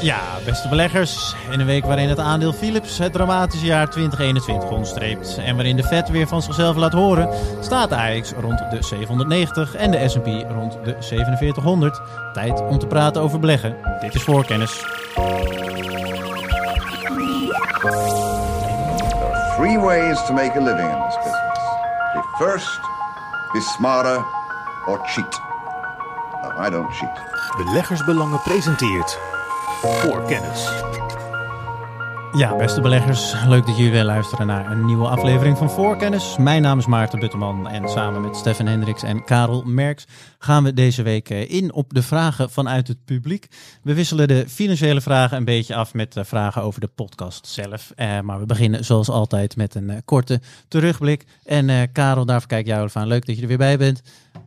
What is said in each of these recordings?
Ja, beste beleggers. In een week waarin het aandeel Philips het dramatische jaar 2021 onderstreept en waarin de Fed weer van zichzelf laat horen, staat de AX rond de 790 en de S&P rond de 4700. Tijd om te praten over beleggen. Dit is voorkennis. There are three ways to make a living in this business. Be first, be smarter, or cheat. No, I don't cheat. Beleggersbelangen presenteert voor kennis. Ja, beste beleggers, leuk dat jullie weer luisteren naar een nieuwe aflevering van Voorkennis. Mijn naam is Maarten Butterman en samen met Stefan Hendricks en Karel Merks gaan we deze week eh, in op de vragen vanuit het publiek. We wisselen de financiële vragen een beetje af met vragen over de podcast zelf. Eh, maar we beginnen zoals altijd met een eh, korte terugblik. En Karel, daarvoor kijk jou even aan. Leuk dat je er weer bij bent.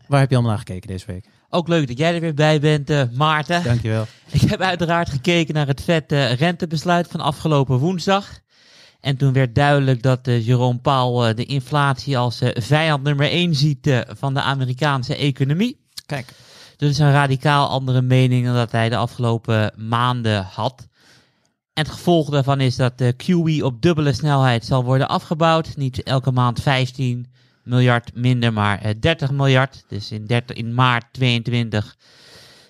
Waar heb je allemaal naar gekeken deze week? Ook leuk dat jij er weer bij bent, eh, Maarten. Dankjewel. Ik heb uiteraard gekeken naar het vette rentebesluit van afgelopen woensdag. En toen werd duidelijk dat uh, Jerome Powell eh, de inflatie als vijand nummer 1 ziet van de Amerikaanse economie. Kijk. Dat is een radicaal andere mening dan dat hij de afgelopen maanden had. En het gevolg daarvan is dat de QE op dubbele snelheid zal worden afgebouwd. Niet elke maand 15 miljard minder, maar eh, 30 miljard. Dus in, 30, in maart 22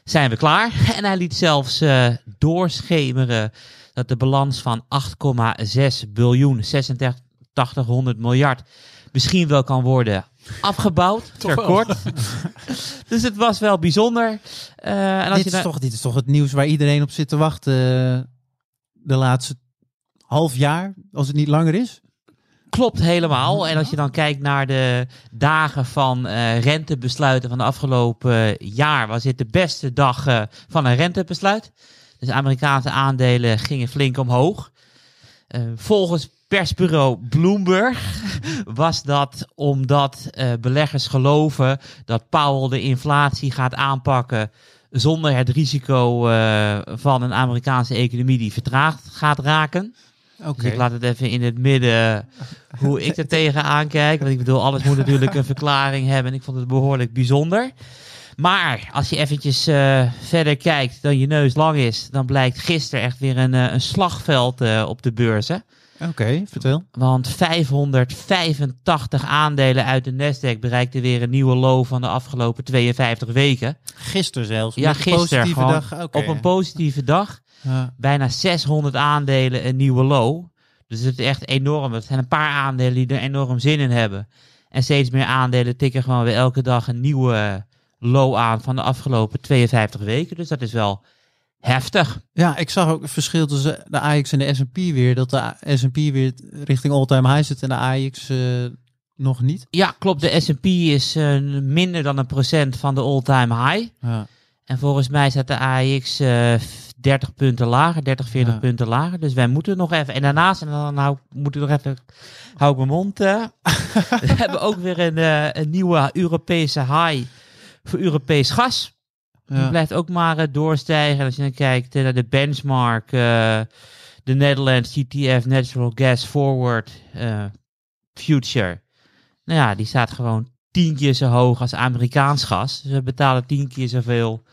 zijn we klaar. En hij liet zelfs eh, doorschemeren dat de balans van 8,6 biljoen, 8600 miljard, misschien wel kan worden afgebouwd. Verkort. dus het was wel bijzonder. Eh, en als Dit je is, toch, dit is toch het nieuws waar iedereen op zit te wachten eh, de laatste half jaar, als het niet langer is? Klopt helemaal. En als je dan kijkt naar de dagen van eh, rentebesluiten van de afgelopen jaar, was dit de beste dag eh, van een rentebesluit. Dus Amerikaanse aandelen gingen flink omhoog. Eh, volgens persbureau Bloomberg was dat omdat eh, beleggers geloven dat Powell de inflatie gaat aanpakken zonder het risico eh, van een Amerikaanse economie die vertraagd gaat raken. Oké. Dus ik laat het even in het midden hoe ik er tegenaan kijk. Want ik bedoel, alles moet natuurlijk een verklaring hebben. En ik vond het behoorlijk bijzonder. Maar als je eventjes eh, verder kijkt dan je neus lang is, dan blijkt gisteren echt weer een, eh, een slagveld eh, op de beurzen. Oké, vertel. Want 585 aandelen uit de Nasdaq bereikten weer een nieuwe low van de afgelopen 52 weken. Gisteren zelfs. Ja, gisteren gewoon dag. Oké. op een positieve dag Ja. bijna 600 aandelen een nieuwe low. Dus het is echt enorm. Het zijn een paar aandelen die er enorm zin in hebben. En steeds meer aandelen tikken gewoon weer elke dag een nieuwe low aan van de afgelopen 52 weken. Dus dat is wel heftig. ja, ik zag ook het verschil tussen de AX en de S&P weer. Dat de S&P weer richting all-time high zit en de AX eh, nog niet. Ja, klopt. De S&P is eh, minder dan een procent van de all-time high. Ja. En volgens mij staat de AX eh 30 punten lager, 30, 40 Ja. punten lager. Dus wij moeten nog even. En daarnaast, en dan hou, moet ik nog even, hou ik mijn mond. we hebben ook weer een, eh, een nieuwe Europese high voor Europees gas. Die blijft ook maar eh, doorstijgen. En Als je dan kijkt eh, naar de benchmark, de Netherlands TTF Natural Gas Forward Future. Nou ja, die staat gewoon tien keer zo hoog als Amerikaans gas. Dus we betalen tien keer zoveel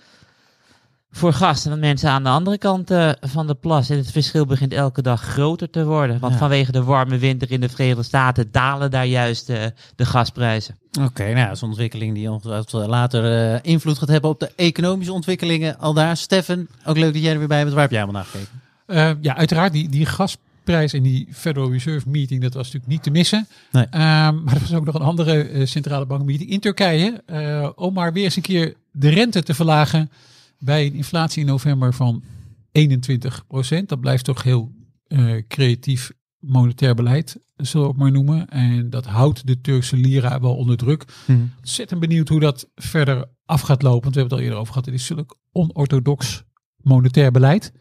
voor gas dan mensen aan de andere kant eh, van de plas. En het verschil begint elke dag groter te worden. Want Ja. vanwege de warme winter in de Verenigde Staten dalen daar juist eh, de gasprijzen. Oké, nou dat is een ontwikkeling die ongetwijfeld later eh, invloed gaat hebben op de economische ontwikkelingen. Al daar, Stefan, ook leuk dat jij er weer bij bent. Waar heb jij allemaal naar gekeken? Ja, uiteraard die, die gasprijs en die Federal Reserve meeting, dat was natuurlijk niet te missen. Nee. Ehm, maar er was ook nog een andere eh, centrale bank meeting in Turkije. eh, om maar weer eens een keer de rente te verlagen bij een inflatie in november van 21% Dat blijft toch heel eh, creatief monetair beleid, zullen we het maar noemen. En dat houdt de Turkse lira wel onder druk. Ontzettend benieuwd hoe dat verder af gaat lopen. Want we hebben het al eerder over gehad. Het is zulk onorthodox monetair beleid.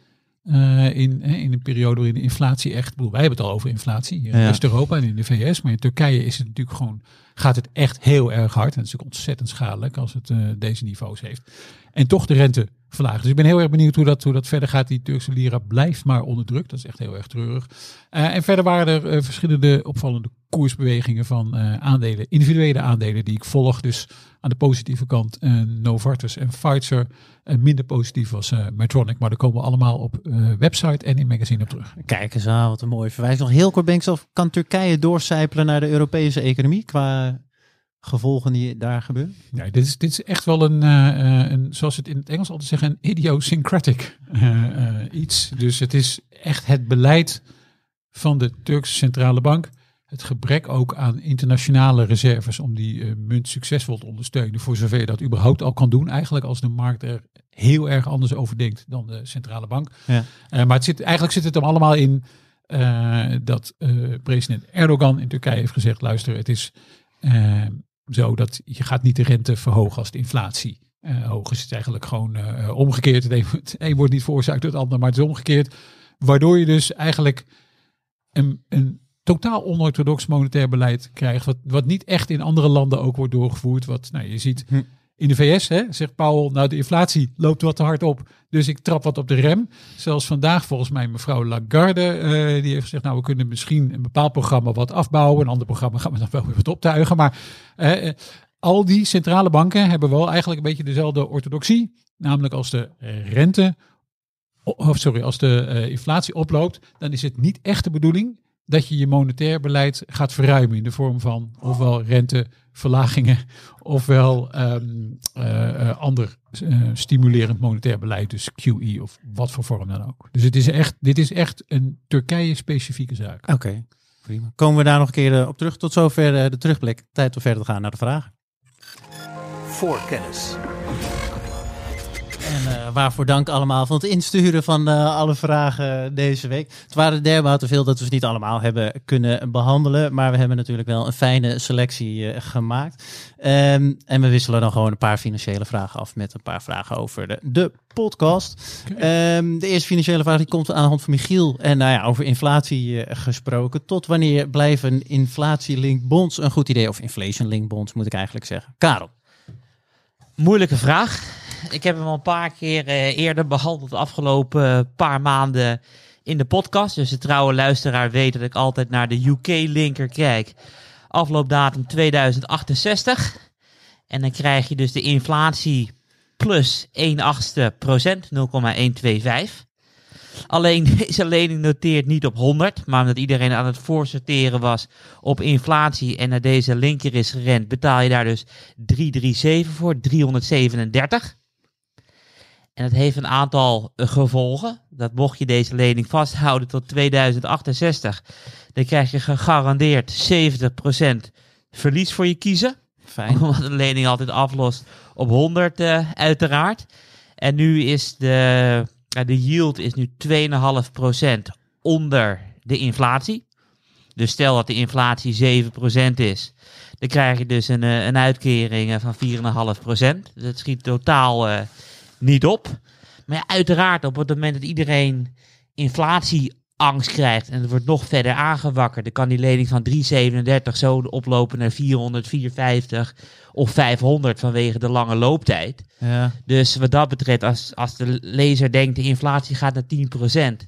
eh, in, in een periode waarin de inflatie echt... bedoel, wij hebben het al over inflatie in Ja. West-Europa en in de VS. Maar in Turkije is het natuurlijk gewoon gaat het echt heel erg hard. En het is ook ontzettend schadelijk als het eh, deze niveaus heeft. En toch de rente verlagen. Dus ik ben heel erg benieuwd hoe dat, hoe dat verder gaat. Die Turkse lira blijft maar onder druk. Dat is echt heel erg treurig. Uh, en verder waren er uh, verschillende opvallende koersbewegingen van uh, aandelen, individuele aandelen die ik volg. Dus aan de positieve kant Novartis en Pfizer. En minder positief was Medtronic. Maar daar komen we allemaal op website en in magazine op terug. Kijk eens aan, wat een mooie verwijzing. Nog heel kort ben ik zelf, kan Turkije doorcijpelen naar de Europese economie qua gevolgen die daar gebeuren? Ja, dit is, dit is echt wel een, uh, een, zoals het in het Engels altijd zeggen, een idiosyncratic uh, uh, iets. Dus het is echt het beleid van de Turkse centrale bank. Het gebrek ook aan internationale reserves om die munt succesvol te ondersteunen. Voor zover je dat überhaupt al kan doen. Eigenlijk als de markt er heel erg anders over denkt dan de centrale bank. Ja. maar het zit, eigenlijk zit het hem allemaal in dat president Erdogan in Turkije heeft gezegd, luister, het is zo dat je gaat niet de rente verhogen als de inflatie uh, hoog is. Het eigenlijk gewoon uh, omgekeerd. Het een, wordt niet veroorzaakt door het ander, maar het is omgekeerd. Waardoor je dus eigenlijk een, een totaal onorthodox monetair beleid krijgt. Wat, wat niet echt in andere landen ook wordt doorgevoerd. Wat nou, je ziet hm. In de VS, hè, zegt Powell, nou de inflatie loopt wat te hard op. Dus ik trap wat op de rem. Zelfs vandaag volgens mij mevrouw Lagarde, uh, die heeft gezegd, nou we kunnen misschien een bepaald programma wat afbouwen. Een ander programma gaan we dan wel weer wat optuigen. Maar uh, al die centrale banken hebben wel eigenlijk een beetje dezelfde orthodoxie. Namelijk als de rente, of sorry, als de inflatie oploopt, dan is het niet echt de bedoeling dat je je monetair beleid gaat verruimen in de vorm van ofwel renteverlagingen ofwel um, uh, uh, ander uh, stimulerend monetair beleid, dus QE of wat voor vorm dan ook. Dus het is echt, dit is echt een Turkije-specifieke zaak. Oké, okay, prima. Komen we daar nog een keer op terug. Tot zover de terugblik. Tijd om verder te gaan naar de vragen. Voor kennis. En uh, waarvoor dank allemaal van het insturen van uh, alle vragen deze week. Het waren dermate veel dat we ze niet allemaal hebben kunnen behandelen. Maar we hebben natuurlijk wel een fijne selectie uh, gemaakt. Um, en we wisselen dan gewoon een paar financiële vragen af met een paar vragen over de, de podcast. Okay. Um, de eerste financiële vraag die komt aan de hand van Michiel. En nou ja, over inflatie gesproken. Tot wanneer blijven inflatie-linked bonds een goed idee? Of inflation-linked bonds moet ik eigenlijk zeggen. Karel. Moeilijke vraag. Ik heb hem al een paar keer uh, eerder behandeld de afgelopen uh, paar maanden in de podcast. Dus de trouwe luisteraar weet dat ik altijd naar de UK-linker kijk. Afloopdatum 2068. En dan krijg je dus de inflatie plus 1 achtste procent, 0,125. Alleen deze lening noteert niet op 100, maar omdat iedereen aan het voorsorteren was op inflatie en naar deze linker is gerend, betaal je daar dus 337 voor, 337. En het heeft een aantal gevolgen. Dat mocht je deze lening vasthouden tot 2068, dan krijg je gegarandeerd 70% verlies voor je kiezen. Fijn. Omdat de lening altijd aflost op 100 uh, uiteraard. En nu is de, uh, de yield is nu 2,5% onder de inflatie. Dus stel dat de inflatie 7% is, dan krijg je dus een, een uitkering van 4,5%. Dat schiet totaal uh, niet op. Maar ja, uiteraard op het moment dat iedereen inflatieangst krijgt en het wordt nog verder aangewakkerd, dan kan die lening van 3,37 zo oplopen naar 400, 450 of 500 vanwege de lange looptijd. Ja. Dus wat dat betreft, als, als de lezer denkt de inflatie gaat naar 10%,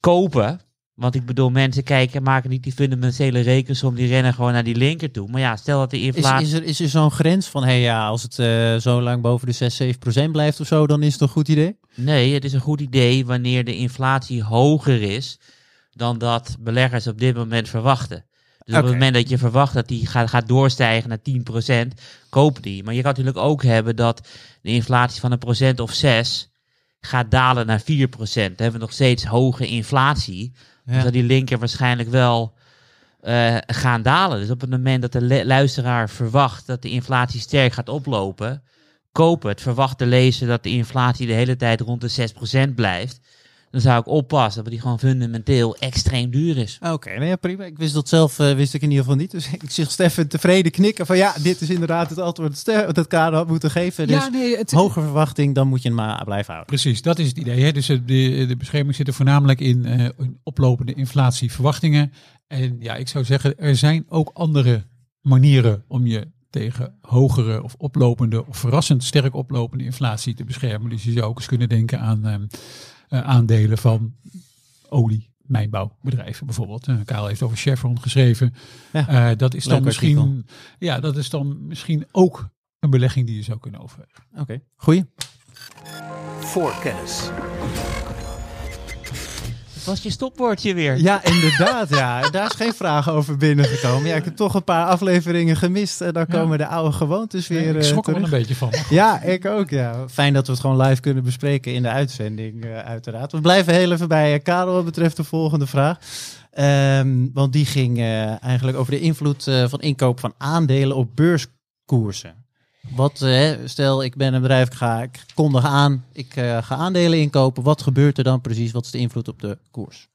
kopen, want ik bedoel, mensen kijken, maken niet die fundamentele rekensom, die rennen gewoon naar die linker toe. Maar ja, stel dat de inflatie... Is, is er, is er zo'n grens van, hé hey, ja, als het uh, zo lang boven de 6, 7 procent blijft of zo, dan is het een goed idee? Nee, het is een goed idee wanneer de inflatie hoger is dan dat beleggers op dit moment verwachten. Dus okay. op het moment dat je verwacht dat die gaat, gaat doorstijgen naar 10%, koop die. Maar je kan natuurlijk ook hebben dat de inflatie van een procent of 6 gaat dalen naar 4%. Dan hebben we nog steeds hoge inflatie. Ja. Dus dat die linker waarschijnlijk wel uh, gaan dalen. Dus op het moment dat de luisteraar verwacht dat de inflatie sterk gaat oplopen, koop het. Verwacht de lezer dat de inflatie de hele tijd rond de 6% blijft. Dan zou ik oppassen dat die gewoon fundamenteel extreem duur is. Oké, okay, nou ja, prima. Ik wist dat zelf uh, wist ik in ieder geval niet. Dus ik zie Stefan tevreden knikken van ja, dit is inderdaad het antwoord dat het kader had moeten geven. Dus ja, nee, het, hoge verwachting, dan moet je hem maar blijven houden. Precies, dat is het idee. Hè? Dus de, de bescherming zit er voornamelijk in, uh, in oplopende inflatieverwachtingen. En ja, ik zou zeggen, er zijn ook andere manieren om je tegen hogere of oplopende of verrassend sterk oplopende inflatie te beschermen. Dus je zou ook eens kunnen denken aan ehm, eh, aandelen van olie. Mijnbouwbedrijven bijvoorbeeld. Uh, Karel heeft over Chevron geschreven. Ja, Eh, dat is dan misschien, artikel. ja, dat is dan misschien ook een belegging die je zou kunnen overwegen. Oké, goeie. Voorkennis. Dat was je stopwoordje weer. Ja, inderdaad. Ja. Daar is geen vraag over binnengekomen. Ja, ik heb toch een paar afleveringen gemist. En dan Ja. komen de oude gewoontes weer ik schrok eh, er wel een beetje van. Ja, ik ook. Ja. Fijn dat we het gewoon live kunnen bespreken in de uitzending, eh, uiteraard. We blijven heel even bij eh, Karel wat betreft de volgende vraag. Ehm, want die ging eigenlijk over de invloed van inkoop van aandelen op beurskoersen. Wat, eh, stel, ik ben een bedrijf, ik, ga, ik kondig aan, ik eh, ga aandelen inkopen. Wat gebeurt er dan precies? Wat is de invloed op de koers?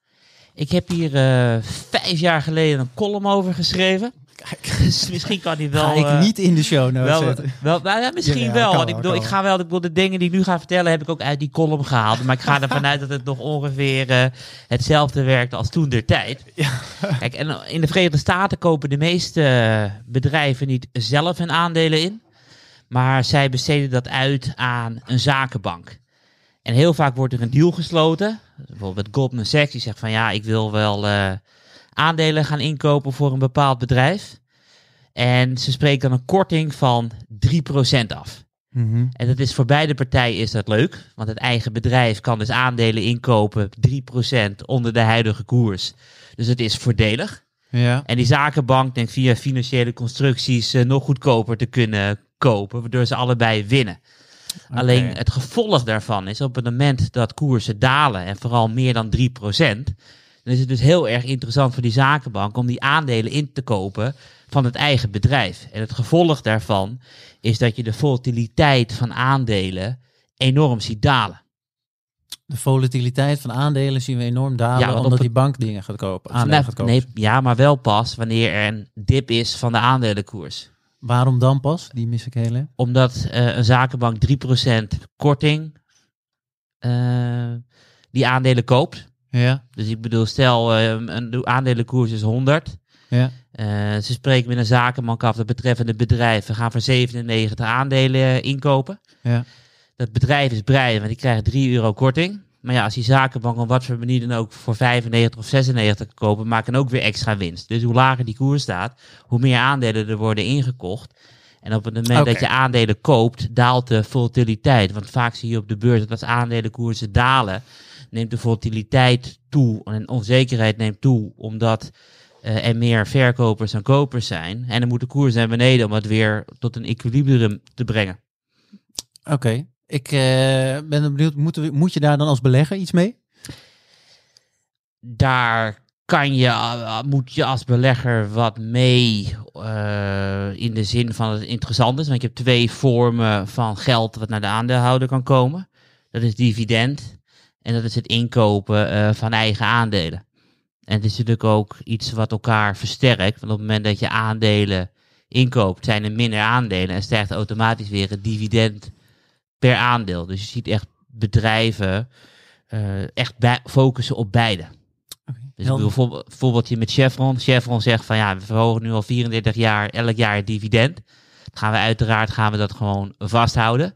Ik heb hier eh, vijf jaar geleden een column over geschreven. Dus misschien kan die wel... ga ik niet in de show notes wel, zetten. wel, nou ja, misschien wel. Want ik bedoel, ik ga wel, ik bedoel, de dingen die ik nu ga vertellen, heb ik ook uit die column gehaald. Maar ik ga ervan uit dat het nog ongeveer hetzelfde werkt als toen der tijd. Kijk, en in de Verenigde Staten kopen de meeste bedrijven niet zelf hun aandelen in. Maar zij besteden dat uit aan een zakenbank. En heel vaak wordt er een deal gesloten. Bijvoorbeeld Goldman Sachs, die zegt van ja, ik wil wel eh, aandelen gaan inkopen voor een bepaald bedrijf. En ze spreken dan een korting van 3% af. Mhm. En dat is voor beide partijen is dat leuk. Want het eigen bedrijf kan dus aandelen inkopen 3% onder de huidige koers. Dus het is voordelig. Ja. En die zakenbank denkt via financiële constructies eh, nog goedkoper te kunnen kopen. Waardoor ze allebei winnen. Alleen het gevolg daarvan is op het moment dat koersen dalen en vooral meer dan 3%, dan is het dus heel erg interessant voor die zakenbank om die aandelen in te kopen van het eigen bedrijf. En het gevolg daarvan is dat je de volatiliteit van aandelen enorm ziet dalen. De volatiliteit van aandelen zien we enorm dalen, Ja, omdat het- die bank dingen gaat kopen, aandelen Nou, gaat kopen. nee, ja, maar wel pas wanneer er een dip is van de aandelenkoers. Waarom dan pas? Die mis ik heel erg. Omdat eh, een zakenbank 3% korting eh, die aandelen koopt. Ja, Dus ik bedoel, stel eh, een de aandelenkoers is 100. ja. Eh, ze spreken met een zakenbank af dat betreffende bedrijf. We gaan voor 97 aandelen inkopen. Ja. Dat bedrijf is blij, want die krijgt 3 euro korting. Maar ja, als die zakenbank op wat voor manier dan ook voor 95 of 96 kopen, maken ook weer extra winst. Dus hoe lager die koers staat, hoe meer aandelen er worden ingekocht. En op het moment dat je aandelen koopt, daalt de volatiliteit. Want vaak zie je op de beurs dat als aandelenkoersen dalen, neemt de volatiliteit toe en onzekerheid neemt toe, omdat eh, er meer verkopers dan kopers zijn. En dan moet de koers naar beneden om het weer tot een equilibrium te brengen. Oké. Ik eh, ben benieuwd, moet, moet je daar dan als belegger iets mee? daar kan je, eh, moet je als belegger wat mee eh, in de zin van het interessant is. Want je hebt twee vormen van geld wat naar de aandeelhouder kan komen. Dat is dividend en dat is het inkopen van eigen aandelen. En het is natuurlijk ook iets wat elkaar versterkt. Want op het moment dat je aandelen inkoopt, zijn er minder aandelen en stijgt automatisch weer het dividend per aandeel. Dus je ziet echt bedrijven eh, echt bij- focussen op beide. Dus bijvoorbeeld, voorbeeldje met Chevron. Chevron zegt van ja, we verhogen nu al 34 jaar elk jaar het dividend. Dan gaan we uiteraard gaan we dat gewoon vasthouden.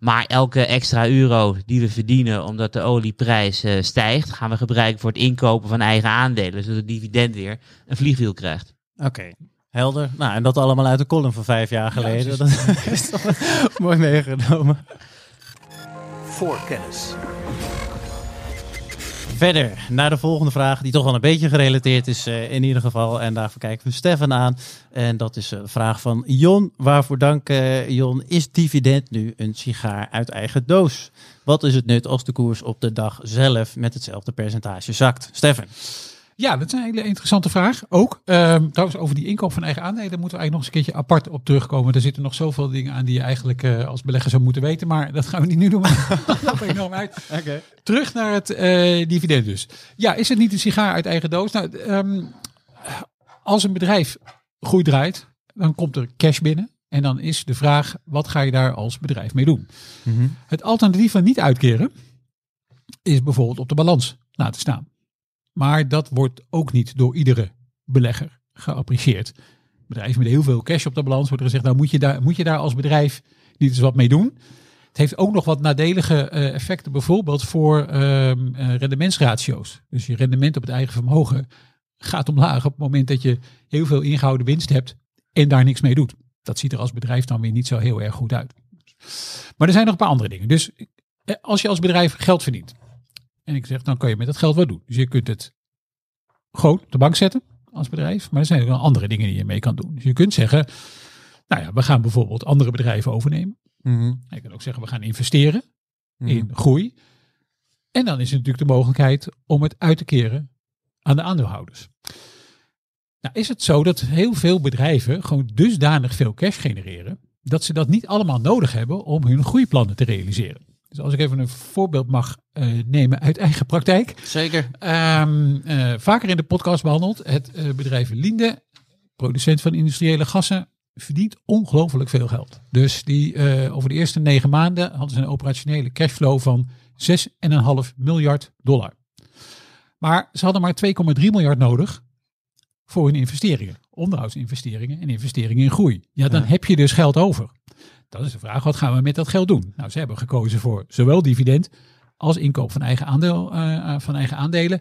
Maar elke extra euro die we verdienen omdat de olieprijs eh, stijgt, gaan we gebruiken voor het inkopen van eigen aandelen. Zodat het dividend weer een vliegwiel krijgt. Oké. Helder. Nou, en dat allemaal uit de column van vijf jaar geleden. dat is toch mooi meegenomen. Voorkennis. Verder naar de volgende vraag, die toch wel een beetje gerelateerd is eh, in ieder geval. En daarvoor kijken we Stefan aan. En dat is een vraag van Jon. Waarvoor dank, eh, Jon. Is dividend nu een sigaar uit eigen doos? Wat is het nut als de koers op de dag zelf met hetzelfde percentage zakt? Stefan. Ja, dat is een hele interessante vraag. Ook Ehm, trouwens over die inkoop van eigen aandelen moeten we eigenlijk nog eens een keertje apart op terugkomen. Er zitten nog zoveel dingen aan die je eigenlijk eh, als belegger zou moeten weten. Maar dat gaan we niet nu doen. Dat enorm uit. Terug naar het eh, dividend dus. Ja, is het niet een sigaar uit eigen doos? Nou, ehm, als een bedrijf goed draait, dan komt er cash binnen. En dan is de vraag, wat ga je daar als bedrijf mee doen? Het alternatief van niet uitkeren is bijvoorbeeld op de balans laten staan. Maar dat wordt ook niet door iedere belegger geapprecieerd. bedrijven met heel veel cash op de balans, wordt er gezegd, nou moet je daar, moet je daar als bedrijf niet eens wat mee doen. Het heeft ook nog wat nadelige eh, effecten, bijvoorbeeld voor ehm, eh, rendementsratio's. Dus je rendement op het eigen vermogen gaat omlaag op het moment dat je heel veel ingehouden winst hebt en daar niks mee doet. Dat ziet er als bedrijf dan weer niet zo heel erg goed uit. Maar er zijn nog een paar andere dingen. Dus eh, als je als bedrijf geld verdient, en ik zeg, dan kan je met dat geld wat doen. Dus je kunt het gewoon op de bank zetten als bedrijf, maar er zijn ook nog andere dingen die je mee kan doen. Dus je kunt zeggen, nou ja, we gaan bijvoorbeeld andere bedrijven overnemen. Mhm. Je kan ook zeggen, we gaan investeren Mhm. in groei. En dan is er natuurlijk de mogelijkheid om het uit te keren aan de aandeelhouders. Nou is het zo dat heel veel bedrijven gewoon dusdanig veel cash genereren, dat ze dat niet allemaal nodig hebben om hun groeiplannen te realiseren. Dus als ik even een voorbeeld mag eh, nemen uit eigen praktijk. Zeker. Ehm, eh, vaker in de podcast behandeld. Het eh, bedrijf Linde, producent van industriële gassen, verdient ongelooflijk veel geld. Dus die over de eerste negen maanden hadden ze een operationele cashflow van 6,5 miljard dollar. Maar ze hadden maar 2,3 miljard nodig voor hun investeringen. Onderhoudsinvesteringen en investeringen in groei. Ja, dan Ja. heb je dus geld over. Dat is de vraag, wat gaan we met dat geld doen? Nou, ze hebben gekozen voor zowel dividend als inkoop van eigen, aandeel, eh, eh, van eigen aandelen.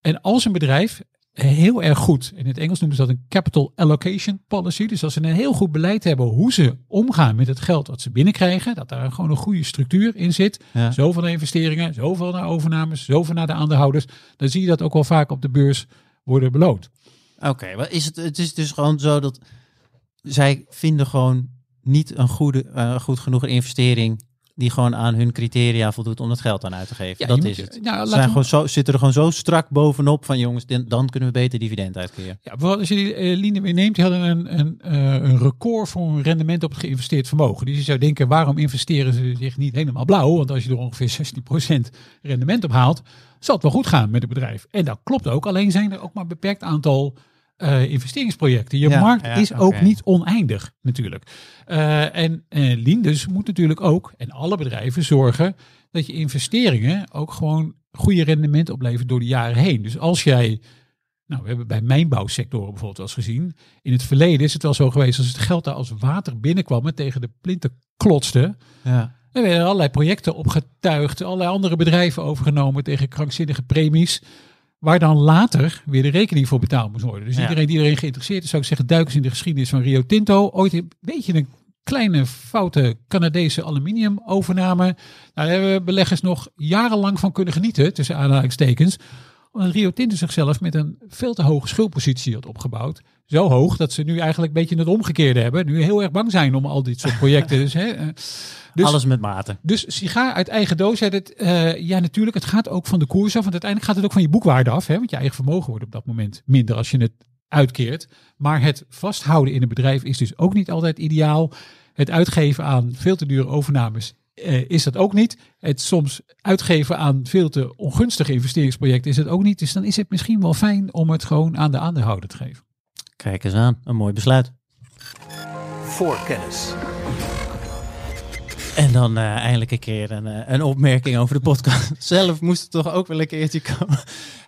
En als een bedrijf heel erg goed, in het Engels noemen ze dat een capital allocation policy. Dus als ze een heel goed beleid hebben hoe ze omgaan met het geld wat ze binnenkrijgen, dat daar gewoon een goede structuur in zit. Ja. Zoveel naar investeringen, zoveel naar overnames, zoveel naar de aandeelhouders. Dan zie je dat ook wel vaak op de beurs worden beloond. Oké, maar is het, het is dus gewoon zo dat zij vinden gewoon niet een goede, eh, goed genoeg investering die gewoon aan hun criteria voldoet om het geld aan uit te geven. Ja, dat is het. nou, zijn we- gewoon zo, zitten er gewoon zo strak bovenop van jongens, dan- kunnen we beter dividend uitkeren. Ja, bijvoorbeeld als je die eh, weer neemt, die hadden een, een, eh, een record voor een rendement op het geïnvesteerd vermogen. Dus je zou denken, waarom investeren ze zich niet helemaal blauw? Want als je er ongeveer 16% rendement op haalt, zal het wel goed gaan met het bedrijf. En dat klopt ook, alleen zijn er ook maar een beperkt aantal eh, investeringsprojecten. Je Ja, markt ja, is ook niet oneindig natuurlijk. Eh, en eh Lindes moet natuurlijk ook, en alle bedrijven, zorgen dat je investeringen ook gewoon goede rendement opleveren door de jaren heen. Dus als jij nou, we hebben bij mijnbouwsectoren bijvoorbeeld wel eens gezien. In het verleden is het wel zo geweest als het geld daar als water binnenkwam en tegen de plinten klotste. Ja. Er werden allerlei projecten opgetuigd, allerlei andere bedrijven overgenomen tegen krankzinnige premies. Waar dan later weer de rekening voor betaald moest worden. Dus Ja. iedereen die erin geïnteresseerd is, zou ik zeggen, duik eens in de geschiedenis van Rio Tinto. Ooit een beetje een kleine foute Canadese aluminium overname. Nou, daar hebben beleggers nog jarenlang van kunnen genieten, tussen aanhalingstekens omdat Rio Tinto zichzelf met een veel te hoge schuldpositie had opgebouwd. Zo hoog dat ze nu eigenlijk een beetje het omgekeerde hebben. Nu heel erg bang zijn om al dit soort projecten. dus, hè, eh, dus, Alles met mate. dus sigaar uit eigen doos. hè, Het, eh, ja, natuurlijk, het gaat ook van de koers af. Want uiteindelijk gaat het ook van je boekwaarde af. Hè, want je eigen vermogen wordt op dat moment minder als je het uitkeert. Maar het vasthouden in een bedrijf is dus ook niet altijd ideaal. Het uitgeven aan veel te dure overnames eh, is dat ook niet. Het soms uitgeven aan veel te ongunstige investeringsprojecten is het ook niet. Dus dan is het misschien wel fijn om het gewoon aan de aandeelhouder te geven. Kijk eens aan, een mooi besluit. Voorkennis. En dan eh, eindelijk een keer een, eh, een opmerking over de podcast. Zelf moest het toch ook wel een keertje komen.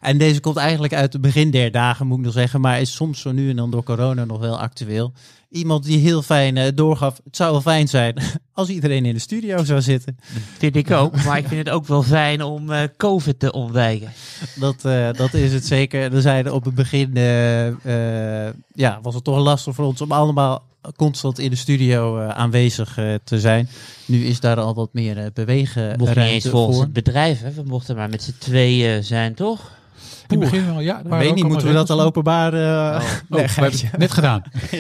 En deze komt eigenlijk uit het begin der dagen, moet ik nog zeggen. Maar is soms zo nu en dan door corona nog wel actueel. Iemand die heel fijn eh, doorgaf. Het zou wel fijn zijn als iedereen in de studio zou zitten. Vind ik ook. Maar ik vind het ook wel fijn om COVID te ontwijken. Dat, dat is het zeker. We zeiden op het begin, ja, was het toch lastig voor ons om allemaal constant in de studio eh, aanwezig eh, te zijn. Nu is daar al wat meer uh, bewegen We mochten niet eens volgens voor. het bedrijf. Hè. We mochten maar met z'n tweeën zijn, toch? In het begin wel, ja. Ik weet niet, moeten we dat al openbaar... eh, Oh, we het net gedaan.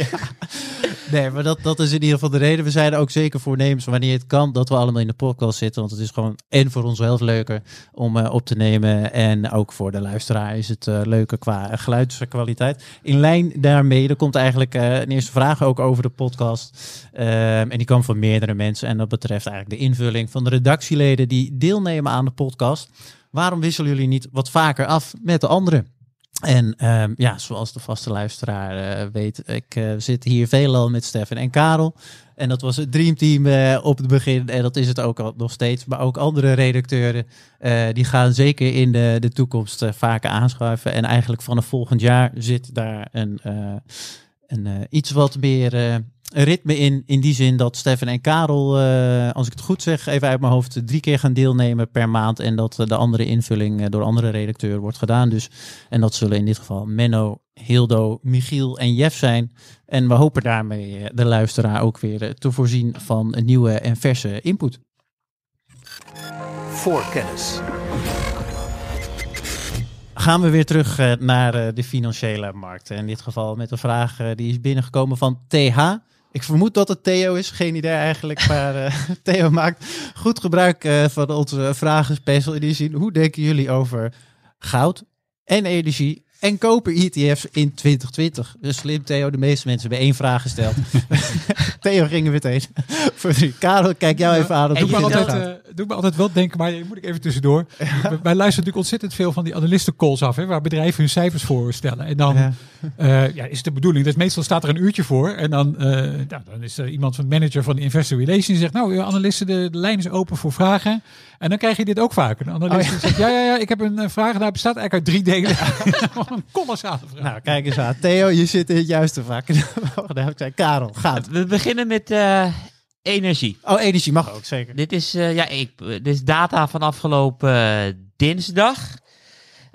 Nee, maar dat, dat is in ieder geval de reden. We zeiden ook zeker voornemens wanneer het kan dat we allemaal in de podcast zitten. Want het is gewoon en voor ons heel leuker om eh, op te nemen. En ook voor de luisteraar is het eh, leuker qua geluidskwaliteit. In lijn daarmee, er komt eigenlijk een eerste vraag ook over de podcast. Ehm, en die kwam van meerdere mensen. En dat betreft eigenlijk de invulling van de redactieleden die deelnemen aan de podcast. Waarom wisselen jullie niet wat vaker af met de anderen? En ehm, ja, zoals de vaste luisteraar eh, weet, ik eh, zit hier veelal met Stefan en Karel. En dat was het dreamteam eh, op het begin. En dat is het ook al nog steeds. Maar ook andere redacteuren, die gaan zeker in de, de toekomst vaker aanschuiven. En eigenlijk vanaf volgend jaar zit daar een, een, iets wat meer ritme in. In die zin dat Stefan en Karel, eh, als ik het goed zeg, even uit mijn hoofd, drie keer gaan deelnemen per maand. En dat eh, de andere invulling eh, door andere redacteur wordt gedaan. Dus, en dat zullen in dit geval Menno, Hildo, Michiel en Jeff zijn. En we hopen daarmee de luisteraar ook weer te voorzien van een nieuwe en verse input. Voorkennis. Gaan we weer terug naar de financiële markten. In dit geval met een vraag die is binnengekomen van TH. Ik vermoed dat het Theo is, geen idee eigenlijk. Maar eh, Theo maakt goed gebruik eh, van onze vragen special zin. Hoe denken jullie over goud en energie en koper ETF's in 2020? Dus slim Theo, de meeste mensen hebben één vraag gesteld. Theo ging er meteen voor drie. Karel, kijk jou even aan. Doe me, altijd, eh, doe me altijd wel denken, maar moet ik even tussendoor. Wij luisteren natuurlijk ontzettend veel van die analistencalls af, hè, waar bedrijven hun cijfers voorstellen. En dan Ja. eh, ja, is het de bedoeling, dat meestal staat er een uurtje voor. En dan, eh, nou, dan is er iemand van manager van de Investor Relations die zegt, nou, uw analisten, de, de lijn is open voor vragen. En dan krijg je dit ook vaak. Een analist die zegt, ja, ja, ja, ik heb een vraag, daar bestaat eigenlijk uit drie delen. Een kolossale vraag. Nou, kijk eens aan. Theo, je zit in het juiste vak. Daar heb ik zei, Karel, gaat. We beginnen met eh, energie. Oh, energie mag ook, zeker. Dit is, eh, ja, ik, dit is data van afgelopen eh, dinsdag.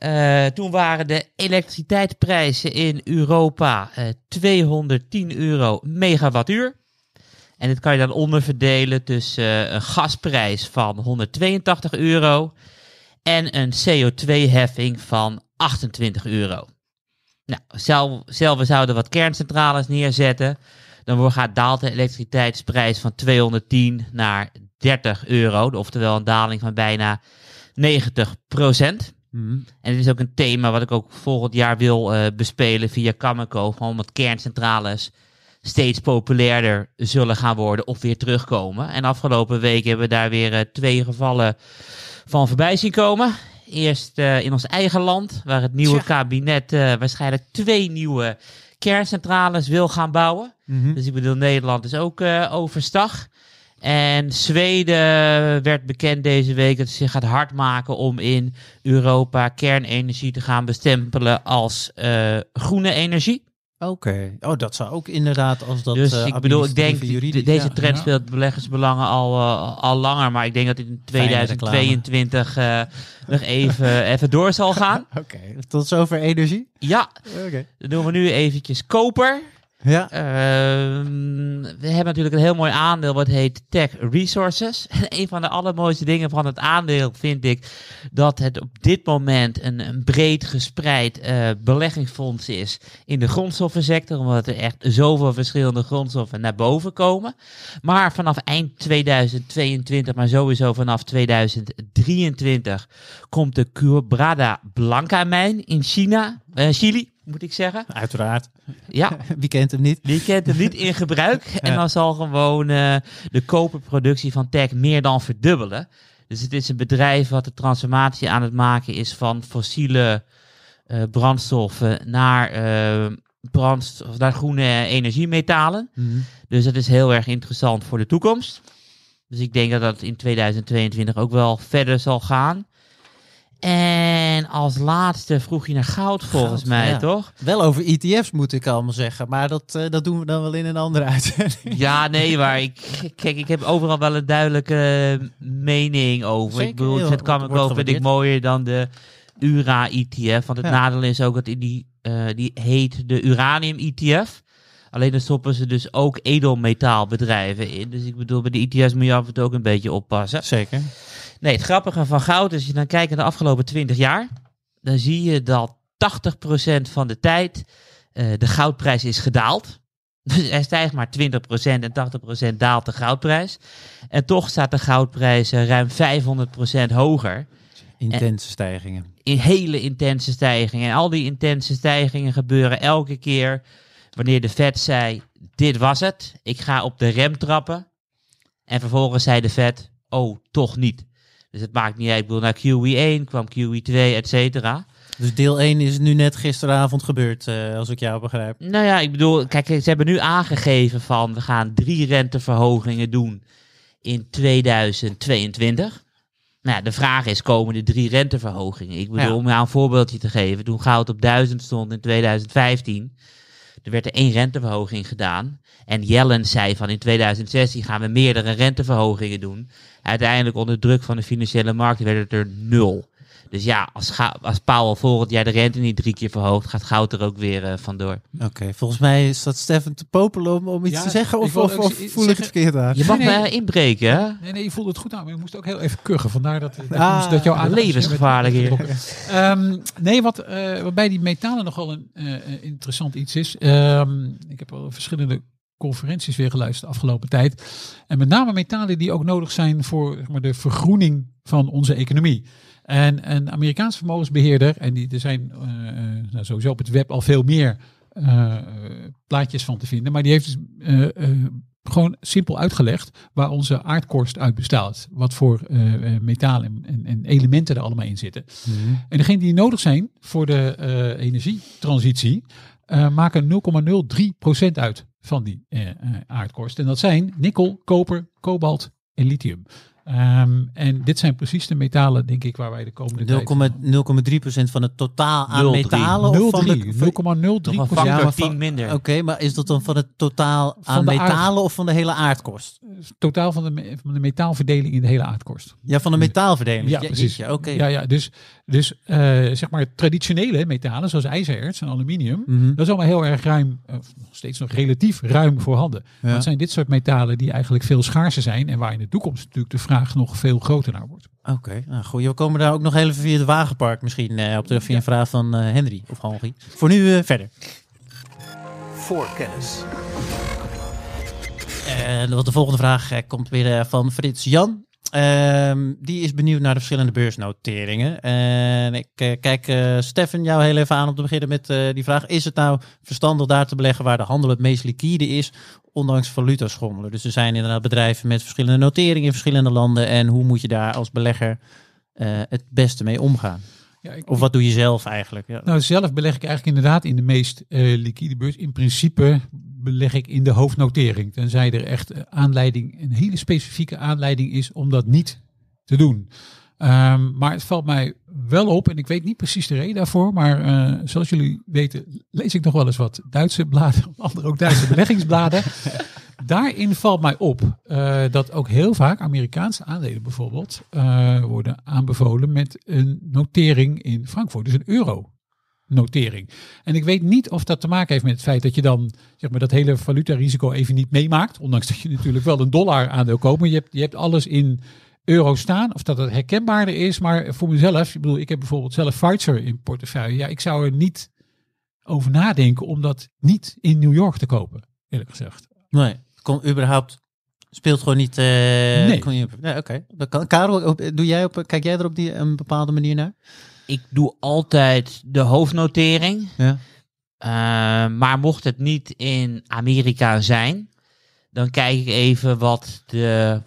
Eh, toen waren de elektriciteitsprijzen in Europa eh 210 euro megawattuur. En dit kan je dan onderverdelen tussen eh, een gasprijs van 182 euro en een CO2-heffing van 28 euro. Nou, stel, stel we zouden wat kerncentrales neerzetten, dan wordt- gaat daalt de elektriciteitsprijs van 210 naar 30 euro, oftewel een daling van bijna 90 procent. Mhm. En dit is ook een thema wat ik ook volgend jaar wil eh, bespelen via Cameco. Gewoon omdat kerncentrales steeds populairder zullen gaan worden of weer terugkomen. En afgelopen week hebben we daar weer eh, twee gevallen van voorbij zien komen. Eerst eh, in ons eigen land, waar het nieuwe Tja. kabinet eh, waarschijnlijk twee nieuwe kerncentrales wil gaan bouwen. Mhm. Dus ik bedoel, Nederland is ook eh, overstag. En Zweden werd bekend deze week dat ze zich gaat hard maken om in Europa kernenergie te gaan bestempelen als groene energie. Oké. Oh, dat zou ook inderdaad als dat. dus eh, ik bedoel, ik denk, juridisch- deze ja. trend Ja. speelt beleggersbelangen al, eh, al langer. Maar ik denk dat dit in Fijne reclame. 2022 eh, nog even, even door zal gaan. Oké, tot zover energie. Ja, Oké. dan doen we nu eventjes koper. Ja. Ehm, we hebben natuurlijk een heel mooi aandeel wat heet Tech Resources. En een van de allermooiste dingen van het aandeel vind ik dat het op dit moment een, een breed gespreid eh, beleggingsfonds is in de grondstoffensector. Omdat er echt zoveel verschillende grondstoffen naar boven komen. Maar vanaf eind 2022, maar sowieso vanaf 2023 komt de Quebrada Blanca mijn in China, eh, Chili moet ik zeggen. Uiteraard. Ja, Wie kent hem niet? die kent hem niet in gebruik. En dan zal gewoon eh, de koperproductie van Tech meer dan verdubbelen. Dus het is een bedrijf wat de transformatie aan het maken is van fossiele eh, brandstoffen naar, eh, brandstof, naar groene energiemetalen. Mhm. Dus dat is heel erg interessant voor de toekomst. Dus ik denk dat dat in 2022 ook wel verder zal gaan. En als laatste vroeg je naar goud volgens Goud, mij, ja. toch? Wel over ETF's moet ik allemaal zeggen, maar dat, eh, dat doen we dan wel in een andere uitzending. Ja, nee, maar ik, kijk, ik heb overal wel een duidelijke mening over. Zeker, ik bedoel, heel- het kan ik vind ik mooier dan de URA-ETF. Want het Ja. nadeel is ook dat die, eh, die heet de Uranium-ETF. Alleen dan stoppen ze dus ook edelmetaalbedrijven in. Dus ik bedoel, bij de ETF's moet je af en toe ook een beetje oppassen. Zeker. Nee, het grappige van goud is, als je dan kijkt naar de afgelopen 20 jaar, dan zie je dat 80% van de tijd eh, de goudprijs is gedaald. Dus hij stijgt maar 20% en 80% daalt de goudprijs. En toch staat de goudprijs eh, ruim 500% hoger. Intense stijgingen. In hele intense stijgingen. En al die intense stijgingen gebeuren elke keer wanneer de Fed zei, dit was het. Ik ga op de rem trappen. En vervolgens zei de Fed, oh, toch niet. Dus het maakt niet uit. Ik bedoel, naar QE1 kwam QE2, et cetera. Dus deel 1 is nu net gisteravond gebeurd, eh, als ik jou begrijp. Nou ja, ik bedoel, kijk, ze hebben nu aangegeven van we gaan drie renteverhogingen doen in 2022. Nou, ja, de vraag is, komen er drie renteverhogingen? Ik bedoel, Ja. om jou een voorbeeldje te geven, toen goud op 1000 stond in 2015, er werd er één renteverhoging gedaan. En Yellen zei van in 2016 gaan we meerdere renteverhogingen doen. Uiteindelijk onder druk van de financiële markten werd het er nul. Dus ja, als, als Powell volgend jaar de rente niet drie keer verhoogt, gaat goud er ook weer eh, vandoor. Oké, volgens mij is dat Stefan te popelen om, om iets Ja, te zeggen. ik Of, of, voel ik het verkeerd aan? Je mag Nee, nee. mij inbreken, hè? Nee, nee, je voelde het goed aan, maar je moest ook heel even kuchen. Vandaar dat, dat, Ah, moest- dat jouw aandacht levensgevaarlijk hier. Ehm, nee, wat eh, waarbij die metalen nogal een eh, eh, interessant iets is. Ehm, ik heb al verschillende conferenties weer geluisterd de afgelopen tijd. En met name metalen die ook nodig zijn voor zeg maar, de vergroening van onze economie. En een Amerikaans vermogensbeheerder, en die, er zijn eh, eh, nou, sowieso op het web al veel meer eh, plaatjes van te vinden, maar die heeft dus gewoon simpel uitgelegd waar onze aardkorst uit bestaat. Wat voor metalen en, en, en elementen er allemaal in zitten. En degenen die nodig zijn voor de energietransitie, eh, maken 0,03% uit van die eh, eh, aardkorst. En dat zijn nikkel, koper, kobalt en lithium. Ehm, en dit zijn precies de metalen, denk ik, waar wij de komende tijd... 0,3% van het totaal aan 0,3. metalen? Of van de, 0,3, 0,03 Nog een factor Ja, maar 10 van- minder. Oké, maar is dat dan van het totaal aan aard- metalen of van de hele aardkorst? Totaal van de, van de metaalverdeling in de hele aardkorst. Ja, van de metaalverdeling. Ja, precies. Ja, ja, dus, dus eh, zeg maar traditionele metalen, zoals ijzererts en aluminium, Mhm. dat is allemaal heel erg ruim, eh, of nog steeds nog relatief ruim voorhanden. Maar Ja. het zijn dit soort metalen die eigenlijk veel schaarser zijn en waar in de toekomst natuurlijk de vraag nog veel groter naar wordt. Oké, nou goed. We komen daar ook nog even via het wagenpark misschien eh, op terug via een vraag van eh, Henry of Henry. Voor nu verder. Voorkennis. En wat de volgende vraag komt weer van Frits Jan. Ehm, die is benieuwd naar de verschillende beursnoteringen. En ik eh, kijk eh Stefan jou heel even aan om te beginnen met eh, die vraag. Is het nou verstandig daar te beleggen waar de handel het meest liquide is, ondanks valutaschommelen? Dus er zijn inderdaad bedrijven met verschillende noteringen in verschillende landen. En hoe moet je daar als belegger het beste mee omgaan? Ja, ik, Of wat doe je zelf eigenlijk? Ja. Nou, zelf beleg ik eigenlijk inderdaad in de meest eh, liquide beurs. In principe beleg ik in de hoofdnotering. Tenzij er echt eh, aanleiding, een hele specifieke aanleiding is om dat niet te doen. Ehm, maar het valt mij wel op, en ik weet niet precies de reden daarvoor, maar eh, zoals jullie weten lees ik nog wel eens wat Duitse bladen, andere ook Duitse beleggingsbladen. Daarin valt mij op eh, dat ook heel vaak Amerikaanse aandelen bijvoorbeeld eh, worden aanbevolen met een notering in Frankfurt, dus een euro notering. En ik weet niet of dat te maken heeft met het feit dat je dan zeg maar, dat hele valutarisico even niet meemaakt. Ondanks dat je natuurlijk wel een dollar aandeel koopt. Maar je hebt, je hebt alles in euro staan. Of dat het herkenbaarder is. Maar voor mezelf, ik bedoel, ik heb bijvoorbeeld zelf Pfizer in portefeuille. Ja, ik zou er niet over nadenken om dat niet in New York te kopen. Eerlijk gezegd. Nee, kon überhaupt speelt gewoon niet. eh Nee. kon je, nee, oké. Dat kan. Karel, op- doe jij op, kijk jij er op die een bepaalde manier naar? Ik doe altijd de hoofdnotering. Ja. Eh, maar mocht het niet in Amerika zijn, dan kijk ik even wat de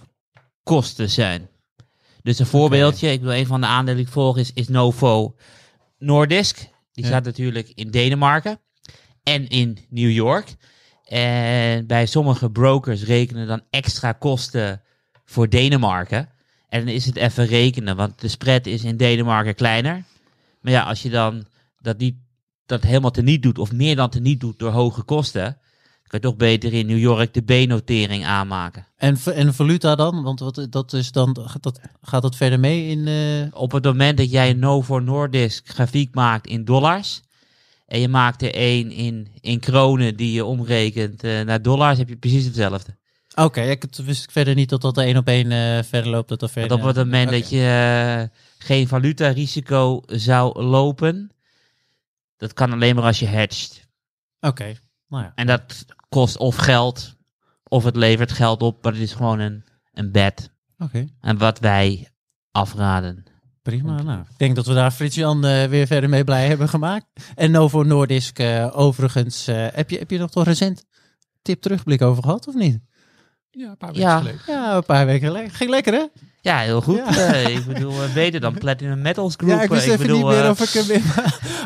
kosten zijn. Dus een voorbeeldje, ik bedoel, een van de aandelen die ik volg is, is Novo Nordisk. Die Ja. staat natuurlijk in Denemarken en in New York. En bij sommige brokers rekenen dan extra kosten voor Denemarken. En dan is het even rekenen, want de spread is in Denemarken kleiner. Maar ja, als je dan dat niet dat helemaal teniet doet, of meer dan teniet doet door hoge kosten, dan kan je toch beter in New York de B-notering aanmaken. En, en valuta dan? Want wat, dat is dan, gaat dat, gaat dat verder mee in... eh, Op het moment dat jij een Novo Nordisk grafiek maakt in dollars, en je maakt er één in, in kronen die je omrekent eh, naar dollars, heb je precies hetzelfde. Oké, ik wist ik verder niet dat dat één op één eh, verder loopt. Dat dat op het moment dat je eh, geen valutarisico zou lopen, dat kan alleen maar als je hedgt. Oké, nou ja. En dat kost of geld, of het levert geld op, maar het is gewoon een, een bed. Oké, En wat wij afraden. Prima. Nou, ik denk dat we daar Frits-Jan eh, weer verder mee blij hebben gemaakt. En Novo Nordisk eh, overigens. eh, heb, je, heb je nog toch recent tip terugblik over gehad of niet? Ja, een paar weken Ja. geleden. Ja, een paar weken geleden. Ging lekker hè? Ja, heel goed. Ja. Eh, ik bedoel, eh, beter dan Platinum Metals Group. Ja, ik wist Eh, even bedoel, niet meer eh, of ik hem weer...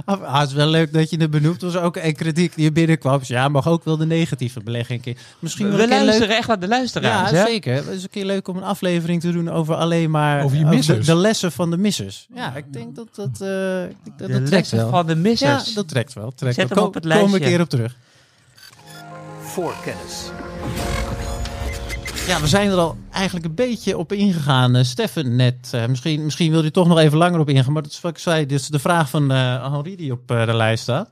Ah, het is wel leuk dat je het benoemt. Was ook een kritiek die er binnenkwam. Dus ja, mag ook wel de negatieve belegging. een keer. Misschien wel We leuk. luisteren echt naar de luisteraars, Ja, hè? zeker. Het is een keer leuk om een aflevering te doen over alleen maar... Over je de, missers. de lessen van de missers. Ja, ik denk dat dat, eh, ik denk dat, De dat trekt lessen wel. van de Ja, missers. dat trekt wel. Trekt Zet wel. hem op het Kom- Komen we een lijstje. keer op terug. Voorkennis. Ja, we zijn er al eigenlijk een beetje op ingegaan. Uh, Steffen net, uh, misschien, misschien wil je toch nog even langer op ingaan. Maar dat is wat ik zei, is de vraag van uh, Henri die op de lijst staat.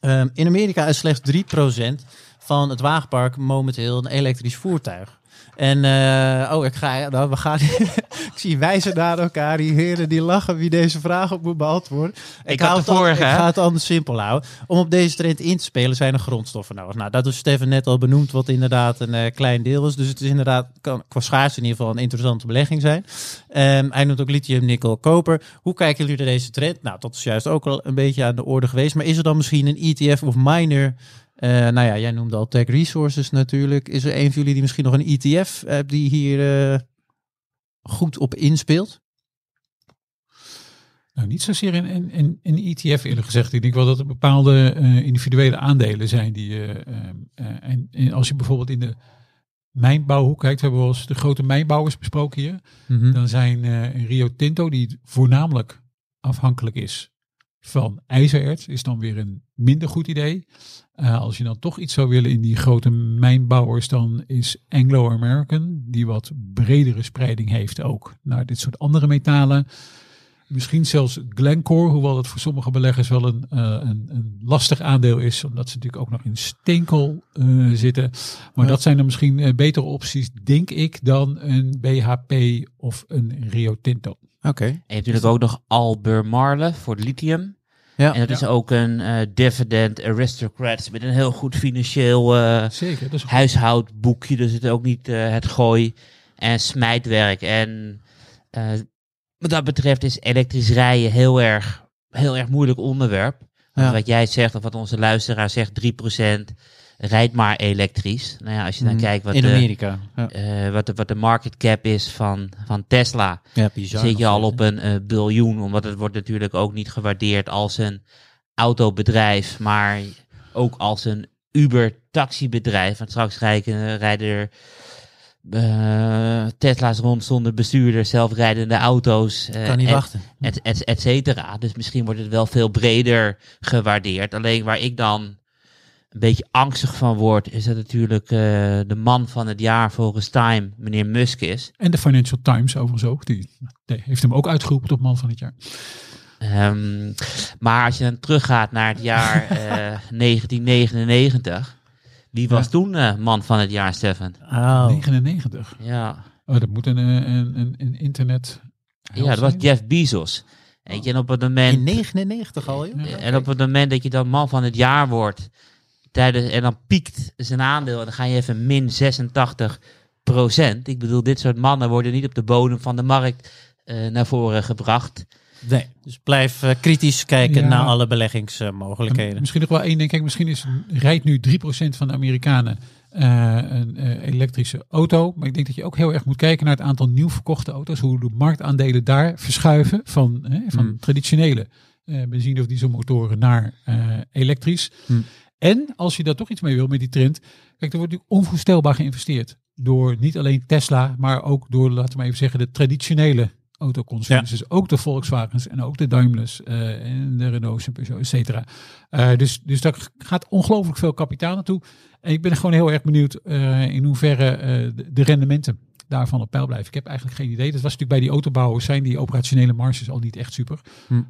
Ehm, in Amerika is slechts 3% van het wagenpark momenteel een elektrisch voertuig. En uh, oh, ik ga, nou, we gaan, ik zie wijzen naar elkaar, die heren die lachen wie deze vraag op moet beantwoorden. Ik, ik, had het vorige, ik ga het anders simpel houden. Om op deze trend in te spelen zijn er grondstoffen nodig. Nou, dat is Steffen net al benoemd, wat inderdaad een uh, klein deel is. Dus het is inderdaad, kan qua schaarste in ieder geval een interessante belegging zijn. Um, hij noemt ook lithium, nikkel, koper. Hoe kijken jullie naar deze trend? Nou, dat is juist ook al een beetje aan de orde geweest. Maar is er dan misschien een ETF of miner uh, nou ja, jij noemde al Tech Resources natuurlijk. Is er een van jullie die misschien nog een ETF hebt die hier uh, goed op inspeelt? Nou, niet zozeer in een in, in, ETF eerlijk gezegd. Ik denk wel dat er bepaalde uh, individuele aandelen zijn die... en, en, als je bijvoorbeeld in de mijnbouwhoek kijkt, hebben we eens de grote mijnbouwers besproken hier. Mm -hmm. Dan zijn Rio Tinto, die voornamelijk afhankelijk is van ijzererts, is dan weer een minder goed idee. Uh, als je dan toch iets zou willen in die grote mijnbouwers, dan is Anglo-American, die wat bredere spreiding heeft ook naar dit soort andere metalen. Misschien zelfs Glencore, hoewel dat voor sommige beleggers wel een, uh, een, een, lastig aandeel is, omdat ze natuurlijk ook nog in steenkool uh, zitten. Maar ja. dat zijn dan misschien betere opties, denk ik, dan een BHP of een Rio Tinto. Oké. Okay. En je hebt natuurlijk ook nog Albemarle voor het lithium. Ja. En dat is ook een uh, dividend aristocrats met een heel goed financieel uh, Zeker, dat is huishoudboekje. Dus het ook niet uh, het gooi en smijtwerk. En wat dat betreft is elektrisch rijden heel erg, heel erg moeilijk onderwerp. Ja. Wat jij zegt, of wat onze luisteraar zegt, 3% rijdt maar elektrisch. Nou ja, als je dan mm, kijkt wat in Amerika, de, ja. uh, wat, de, wat de market cap is van, van Tesla, ja, zit je al op een uh, biljoen, omdat het wordt natuurlijk ook niet gewaardeerd als een autobedrijf, maar ook als een Uber-taxibedrijf. Want straks rijden, rijden er uh, Tesla's rond zonder bestuurder, zelfrijdende auto's. Uh, kan niet et, wachten. Et, et, et, cetera. Dus misschien wordt het wel veel breder gewaardeerd. Alleen waar ik dan een beetje angstig van wordt, is dat natuurlijk uh, de man van het jaar volgens Time, meneer Musk is. En de Financial Times overigens ook. Die, die heeft hem ook uitgeroepen tot man van het jaar. Um, maar als je dan teruggaat naar het jaar uh, 1999, wie was ja. toen uh, man van het jaar, Stefan? Oh. 99? Ja. Oh, dat moet een, een, een, een internet... Ja, dat was Jeff Bezos. En op het moment... In 99 al, joh? En op het moment dat je dan man van het jaar wordt tijdens, en dan piekt zijn aandeel en dan ga je even min 86 procent. Ik bedoel, dit soort mannen worden niet op de bodem van de markt uh, naar voren gebracht. Nee, dus blijf uh, kritisch kijken ja. naar alle beleggingsmogelijkheden. Uh, misschien nog wel één ding. Kijk, misschien is, rijdt nu 3% van de Amerikanen uh, een elektrische auto. Maar ik denk dat je ook heel erg moet kijken naar het aantal nieuw verkochte auto's. Hoe de marktaandelen daar verschuiven van, van mm. traditionele benzine- of dieselmotoren naar elektrisch. Mm. En als je daar toch iets mee wil met die trend, kijk, er wordt natuurlijk onvoorstelbaar geïnvesteerd. Door niet alleen Tesla, maar ook door, laten we maar even zeggen, de traditionele autoconcerns. Ja. Dus ook de Volkswagens en ook de Daimlers uh, en de Renaults en Peugeot, et cetera. Uh, dus, dus daar gaat ongelooflijk veel kapitaal naartoe. En ik ben gewoon heel erg benieuwd uh, in hoeverre de, de rendementen daarvan op peil blijven. Ik heb eigenlijk geen idee. Dat was natuurlijk bij die autobouwers zijn die operationele marges al niet echt super. Hm. Uh,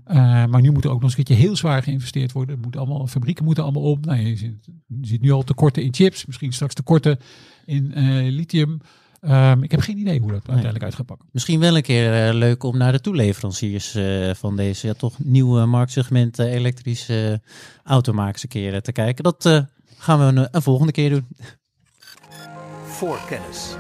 maar nu moet er ook nog eens een keertje heel zwaar geïnvesteerd worden. Moet allemaal, fabrieken moeten allemaal op. Nou, je, ziet, je ziet nu al tekorten in chips, misschien straks tekorten in uh, lithium. Um, ik heb geen idee hoe dat uiteindelijk nee. uit gaat pakken. Misschien wel een keer uh, leuk om naar de toeleveranciers uh, van deze ja, toch nieuwe marktsegment uh, elektrische automakers een keer te kijken. Dat gaan we een, een volgende keer doen. Voorkennis.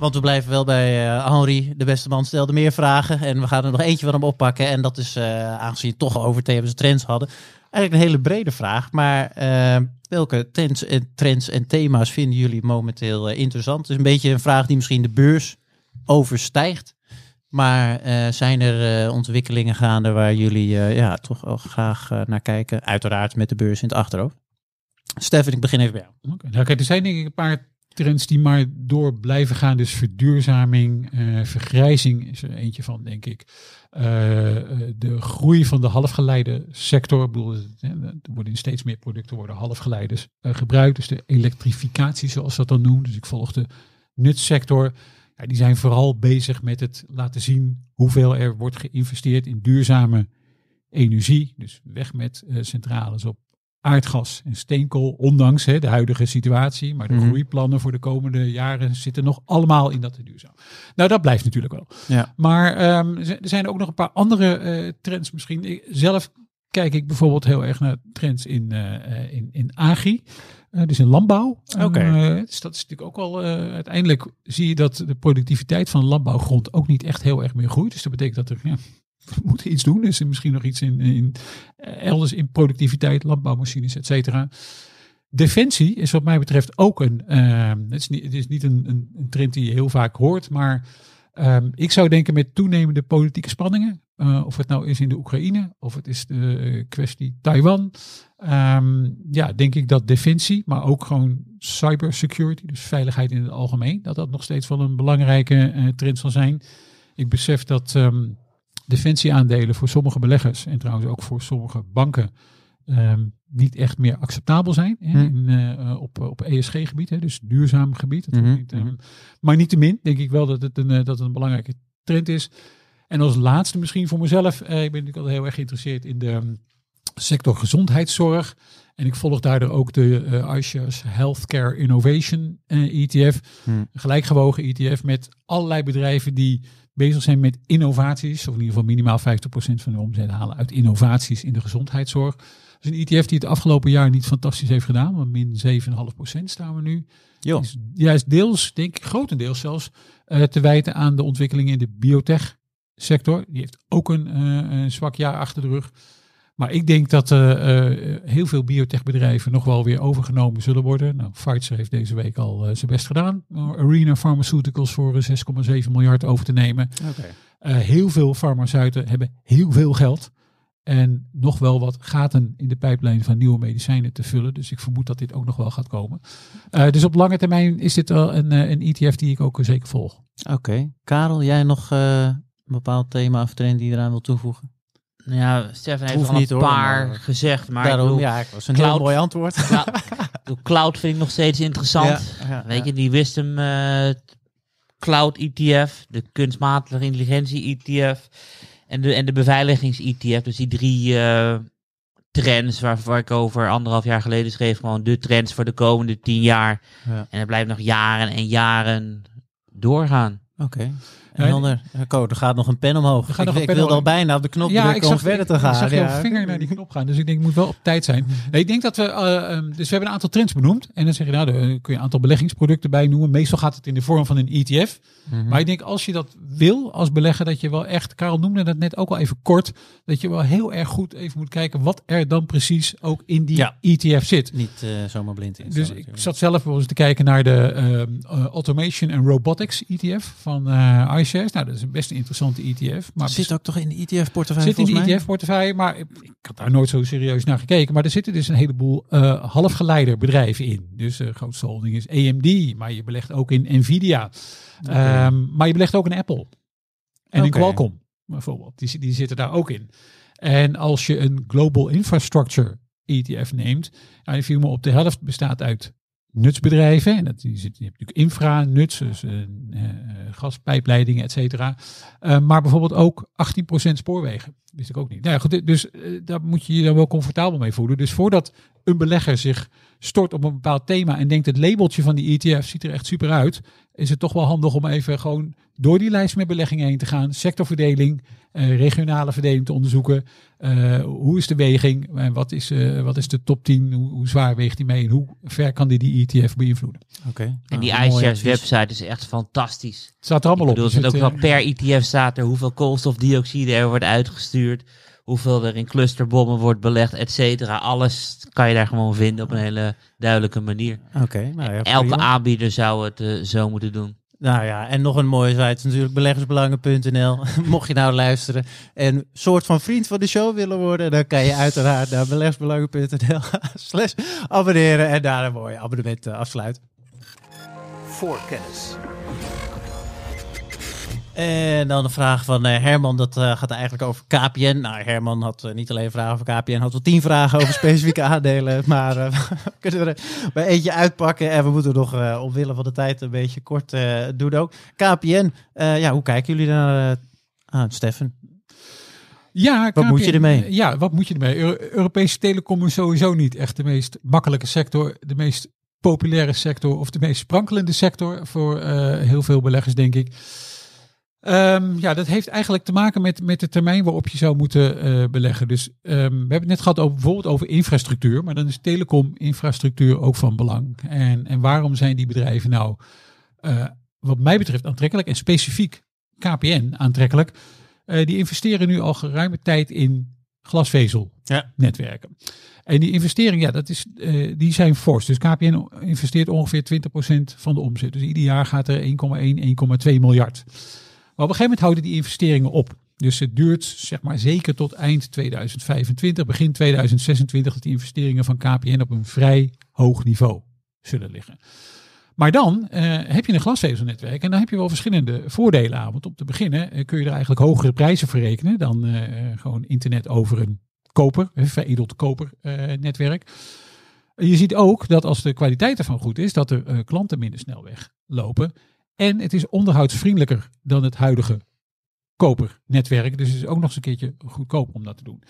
Want we blijven wel bij uh, Henri, de beste man, stelde meer vragen. En we gaan er nog eentje van hem oppakken. En dat is, uh, aangezien toch over thema's trends hadden, eigenlijk een hele brede vraag. Maar uh, welke trends en, trends en thema's vinden jullie momenteel interessant? Het is een beetje een vraag die misschien de beurs overstijgt. Maar zijn er ontwikkelingen gaande waar jullie ja, toch wel graag naar kijken? Uiteraard met de beurs in het achterhoofd. Stefan, ik begin even bij jou. Okay. Nou, kijk, er zijn denk ik een paar trends die maar door blijven gaan. Dus verduurzaming, eh, vergrijzing is er eentje van, denk ik. Eh, eh, de groei van de halfgeleide sector. Ik bedoel, er worden in steeds meer producten worden halfgeleiders gebruikt. Dus de elektrificatie, zoals dat dan noemt. Dus ik volg de nutsector. Ja, die zijn vooral bezig met het laten zien hoeveel er wordt geïnvesteerd in duurzame energie. Dus weg met centrales op aardgas en steenkool, ondanks hè, de huidige situatie. Maar de Mhm. groeiplannen voor de komende jaren zitten nog allemaal in dat duurzaam. Nou, dat blijft natuurlijk wel. Ja. Maar ehm, er zijn- ook nog een paar andere eh, trends misschien. Ik, zelf kijk ik bijvoorbeeld heel erg naar trends in, eh, in, in agri. dus in landbouw. Oké. Eh, dus dat is natuurlijk ook wel. eh, uiteindelijk zie je dat de productiviteit van landbouwgrond ook niet echt heel erg meer groeit. Dus dat betekent dat er. Ja, we moeten iets doen. Dus er misschien nog iets in, in eh, elders in productiviteit, landbouwmachines, et cetera. Defensie is wat mij betreft ook een. ehm, het, is niet, het is niet een, een, trend die je heel vaak hoort, maar ehm, ik zou denken met toenemende politieke spanningen, eh, of het nou is in de Oekraïne, of het is de eh, kwestie Taiwan, ehm, ja, denk ik dat defensie, maar ook gewoon cybersecurity, dus veiligheid in het algemeen, dat dat nog steeds wel een belangrijke trend zal zijn. Ik besef dat defensieaandelen voor sommige beleggers en trouwens ook voor sommige banken ehm, niet echt meer acceptabel zijn hè, Hm. in, eh, op, op ESG-gebied, dus duurzaam gebied. Mhm, niet, mhm. maar niettemin denk ik wel dat het een, eh, dat het een belangrijke trend is. En als laatste misschien voor mezelf, eh, ik ben natuurlijk heel erg geïnteresseerd in de ehm, sector gezondheidszorg. En ik volg daardoor ook de iShares Healthcare Innovation eh, ETF. Hm. Een gelijkgewogen ETF met allerlei bedrijven die bezig zijn met innovaties. Of in ieder geval minimaal 50% van de omzet halen uit innovaties in de gezondheidszorg. Is een ETF die het afgelopen jaar niet fantastisch heeft gedaan. Want min 7,5% staan we nu. Joh. Is juist deels, denk ik grotendeels zelfs, eh, te wijten aan de ontwikkelingen in de biotech sector. Die heeft ook een, eh, een zwak jaar achter de rug. Maar ik denk dat eh, eh, heel veel biotechbedrijven nog wel weer overgenomen zullen worden. Nou, Pfizer heeft deze week al eh, zijn best gedaan. Arena Pharmaceuticals voor eh, 6,7 miljard over te nemen. Heel veel farmaceuten hebben heel veel geld. En nog wel wat gaten in de pijplijn van nieuwe medicijnen te vullen. Dus ik vermoed dat dit ook nog wel gaat komen. Dus op lange termijn is dit wel een, een ETF die ik ook zeker volg. Oké. Karel, jij nog een bepaald thema of trend die je eraan wil toevoegen? Ja, Stefan heeft al een hoor, paar maar- gezegd, maar ik Daarom, bedoel, ja, het was een cloud- heel mooi antwoord. ik bedoel, cloud vind ik nog steeds interessant. Ja, ja, Weet ja. je, die Wisdom eh, Cloud ETF, de kunstmatige intelligentie ETF en de, en de beveiligings ETF. Dus die drie eh, trends waar, waar ik over anderhalf jaar geleden schreef, gewoon de trends voor de komende tien jaar. Ja. En het blijft nog jaren en jaren doorgaan. Oké. Ja, Helder. Ja, Ko, er gaat nog een pen omhoog. Er gaat ik nog ik wilde al omhoog. bijna op de knop drukken om verder te gaan. Ik zag ja. jouw vinger naar die knop gaan. Dus ik denk, ik moet wel op tijd zijn. Nee, ik denk dat we... eh, ehm, dus we hebben een aantal trends benoemd. En dan zeg je, nou, daar kun je een aantal beleggingsproducten bij noemen. Meestal gaat het in de vorm van een ETF. Mhm. Maar ik denk, als je dat wil als belegger, dat je wel echt... Karel noemde dat net ook al even kort. Dat je wel heel erg goed even moet kijken wat er dan precies ook in die Ja. ETF zit. Niet eh, zomaar blind in. Dus ik zat zelf bijvoorbeeld te kijken naar de ehm, eh, Automation and Robotics ETF van eh iShares. Nou, dat is een best een interessante ETF. Maar Zit ook toch in de ETF-portefeuille zit in de? ETF-portefeuille, maar ik, ik had daar nooit zo serieus naar gekeken. Maar er zitten dus een heleboel eh halfgeleiderbedrijven in. Dus de grootste holding is AMD, maar je belegt ook in Nvidia. Ehm, maar je belegt ook in Apple. En in Oké. Qualcomm bijvoorbeeld. Die, die zitten daar ook in. En als je een Global Infrastructure ETF neemt, nou, die viel me op de helft bestaat uit nutsbedrijven. En dat, die zit, je hebt natuurlijk infra, nuts, dus eh, gaspijpleidingen, et cetera. Maar bijvoorbeeld ook 18% spoorwegen. Wist ik ook niet. Nou ja, goed, dus daar moet je je dan wel comfortabel mee voelen. Dus voordat een belegger zich stort op een bepaald thema en denkt het labeltje van die ETF ziet er echt super uit, is het toch wel handig om even gewoon door die lijst met beleggingen heen te gaan. Sectorverdeling, eh, regionale verdeling te onderzoeken. Eh, hoe is de weging? En wat is, eh, wat is de top 10? Hoe, hoe zwaar weegt die mee? En hoe ver kan die die ETF beïnvloeden? Oké. En Nou, die mooi iShares website is echt fantastisch. Het staat er allemaal Ik op. bedoel, er Dus zit ook wel per ETF staat er hoeveel koolstofdioxide er wordt uitgestuurd, hoeveel er in clusterbommen wordt belegd, et cetera. Alles kan je daar gewoon vinden op een hele duidelijke manier. Oké, nou ja, Elke aanbieder zou het eh, zo moeten doen. Nou ja, en nog een mooie site is natuurlijk beleggersbelangen.nl. Mocht je nou luisteren en soort van vriend van de show willen worden, dan kan je uiteraard naar beleggersbelangen.nl slash abonneren en daar een mooi abonnement eh, afsluiten. Voorkennis. En dan de vraag van eh, Herman, dat eh, gaat eigenlijk over KPN. Nou, Herman had eh, niet alleen vragen over KPN, had wel tien vragen over specifieke aandelen. Maar we kunnen er bij eentje uitpakken. En we moeten nog omwille van de tijd een beetje kort doen ook. KPN, ja, hoe kijken jullie naar aan, Steffen? Ja, wat KPN, moet je ermee? Ja, wat moet je ermee? Euro Europese telecom is sowieso niet echt de meest makkelijke sector, de meest populaire sector of de meest sprankelende sector voor heel veel beleggers, denk ik. Um, ja, dat heeft eigenlijk te maken met, met de termijn waarop je zou moeten uh, beleggen. Dus um, we hebben het net gehad over, bijvoorbeeld over infrastructuur, maar dan is telecom-infrastructuur ook van belang. En, en waarom zijn die bedrijven nou, uh, wat mij betreft, aantrekkelijk en specifiek KPN aantrekkelijk? Uh, die investeren nu al geruime tijd in glasvezelnetwerken. Ja. En die investeringen, ja, dat is, die zijn fors. Dus KPN investeert ongeveer 20% van de omzet. Dus ieder jaar gaat er 1,1, 1,2 miljard. Op een gegeven moment houden die investeringen op. Dus het duurt zeg maar zeker tot eind 2025, begin 2026 dat die investeringen van KPN op een vrij hoog niveau zullen liggen. Maar dan uh, heb je een glasvezelnetwerk en dan heb je wel verschillende voordelen aan. Want om te beginnen uh, kun je er eigenlijk hogere prijzen voor rekenen dan uh, gewoon internet over een koper, een veredeld kopernetwerk. je ziet ook dat als de kwaliteit ervan goed is, dat er klanten minder snel weglopen. En het is onderhoudsvriendelijker dan het huidige kopernetwerk. Dus het is ook nog eens een keertje goedkoop om dat te doen.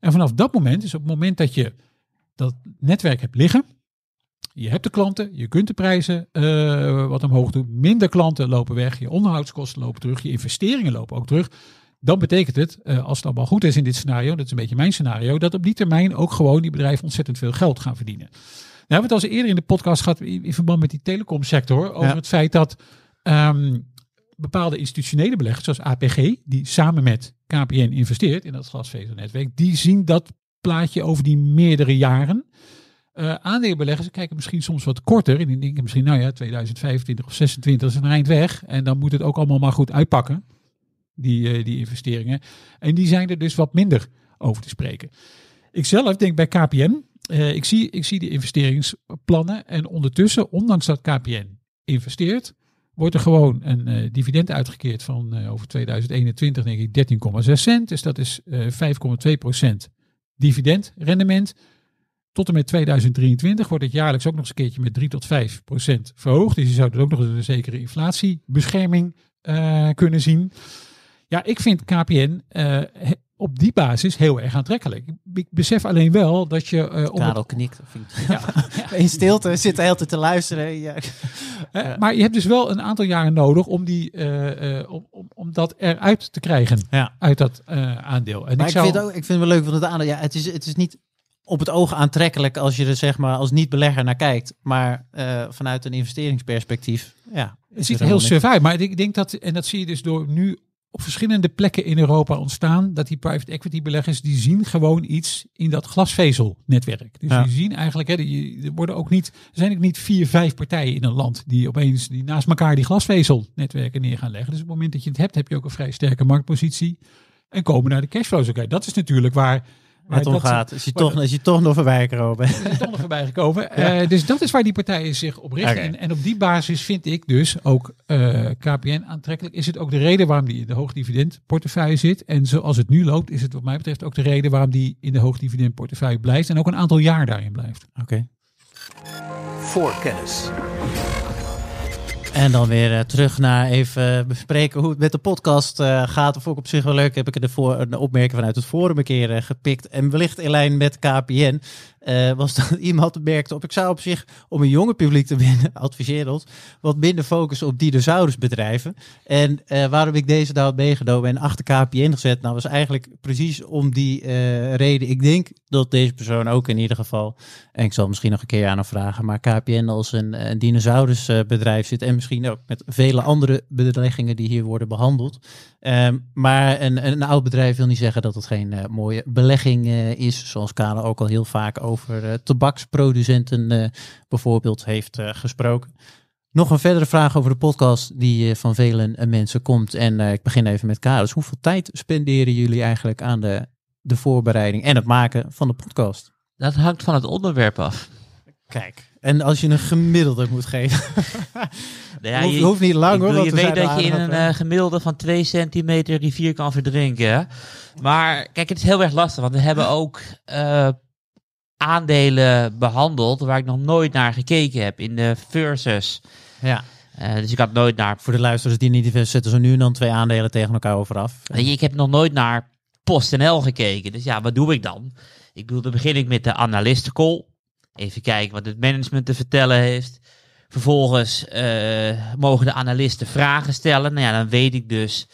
En vanaf dat moment, dus op het moment dat je dat netwerk hebt liggen, je hebt de klanten, je kunt de prijzen uh, wat omhoog doen, minder klanten lopen weg, je onderhoudskosten lopen terug, je investeringen lopen ook terug. Dan betekent het, uh, als het allemaal goed is in dit scenario, dat is een beetje mijn scenario, dat op die termijn ook gewoon die bedrijven ontzettend veel geld gaan verdienen. Nou hebben we het al eerder in de podcast gehad in verband met die telecomsector over ja. het feit dat Um, bepaalde institutionele beleggers, zoals APG, die samen met KPN investeert in dat glasvezelnetwerk, die zien dat plaatje over die meerdere jaren. Uh, aandeelbeleggers kijken misschien soms wat korter en die denken misschien, nou ja, 2025 of 26 is een eind weg en dan moet het ook allemaal maar goed uitpakken, die, uh, die investeringen. En die zijn er dus wat minder over te spreken. Ik zelf denk bij KPN, uh, ik, zie, ik zie die investeringsplannen en ondertussen, ondanks dat KPN investeert, wordt er gewoon een uh, dividend uitgekeerd van uh, over 2021 denk ik 13,6 cent. Dus dat is uh, 5,2% dividendrendement. Tot en met 2023 wordt het jaarlijks ook nog eens een keertje met 3 tot 5 procent verhoogd. Dus je zou er ook nog eens een zekere inflatiebescherming kunnen zien. Ja, ik vind KPN op die basis heel erg aantrekkelijk. Ik besef alleen wel dat je... Uh, Karel het... knikt. Ja, ja. In stilte zit hij altijd te luisteren. Ja. Uh, maar je hebt dus wel een aantal jaren nodig om, die, uh, om, om, om dat eruit te krijgen. Ja. Uit dat aandeel. En maar ik, zou... ik, vind ook, ik vind het wel leuk van het aandeel. Ja, het is, het is niet op het oog aantrekkelijk als je er zeg maar als niet-belegger naar kijkt. Maar vanuit een investeringsperspectief, ja. Het ziet er heel uit. Maar ik denk dat, en dat zie je dus door nu op verschillende plekken in Europa ontstaan. Dat die private equity beleggers, die zien gewoon iets in dat glasvezelnetwerk. Dus ja. die zien eigenlijk, hè, die, er worden ook niet, er zijn ook niet vier, vijf partijen in een land die opeens die naast elkaar die glasvezelnetwerken neer gaan leggen. Dus op het moment dat je het hebt, heb je ook een vrij sterke marktpositie. En komen naar de cashflows. Oké, dat is natuurlijk waar het om gaat. Is je, toch, is je toch nog voorbij gekomen. Is je toch nog voorbij gekomen. ja. uh, dus dat is waar die partijen zich op richten. Okay. En, en, op die basis vind ik dus ook uh, KPN aantrekkelijk. Is het ook de reden waarom die in de hoogdividendportefeuille zit. En zoals het nu loopt, is het wat mij betreft ook de reden waarom die in de hoogdividendportefeuille blijft. En ook een aantal jaar daarin blijft. Oké. Okay. Voor kennis. En dan weer uh, terug naar even bespreken hoe het met de podcast uh, gaat. Vond ik op zich wel leuk. Heb ik er voor een opmerking vanuit het forum een keer uh, gepikt. En wellicht in lijn met KPN. Was dat iemand merkte op. Ik zou op zich om een jonge publiek te winnen, adviseer ons, wat minder focussen op dinosaurusbedrijven. En waarom ik deze nou had meegenomen en achter KPN gezet, nou was eigenlijk precies om die reden. Ik denk dat deze persoon ook in ieder geval, en ik zal misschien nog een keer aan hem vragen, maar KPN als een, een dinosaurusbedrijf zit en misschien ook met vele andere beleggingen die hier worden behandeld. Um, maar een, een oud bedrijf wil niet zeggen dat het geen uh, mooie belegging uh, is, zoals Kale ook al heel vaak over uh, tabaksproducenten bijvoorbeeld heeft gesproken. Nog een verdere vraag over de podcast die van vele mensen komt. En ik begin even met Karel. Dus hoeveel tijd spenderen jullie eigenlijk aan de, de voorbereiding en het maken van de podcast? Dat hangt van het onderwerp af. Kijk, en als je een gemiddelde moet geven. Nou ja, je, hoeft niet lang ik hoor. bedoel, je we weet dat je in een eh, gemiddelde van 2 centimeter rivier kan verdrinken. Maar kijk, het is heel erg lastig, want we hebben ook eh, aandelen behandeld waar ik nog nooit naar gekeken heb in de versus. ja, Eh, dus ik had nooit naar. voor de luisteraars die niet zetten ze nu en dan twee aandelen tegen elkaar overaf. Ik heb nog nooit naar PostNL gekeken. Dus ja, wat doe ik dan? Ik bedoel, dan begin ik met de analistencall. Even kijken wat het management te vertellen heeft. Vervolgens eh, mogen de analisten vragen stellen. Nou ja, dan weet ik dus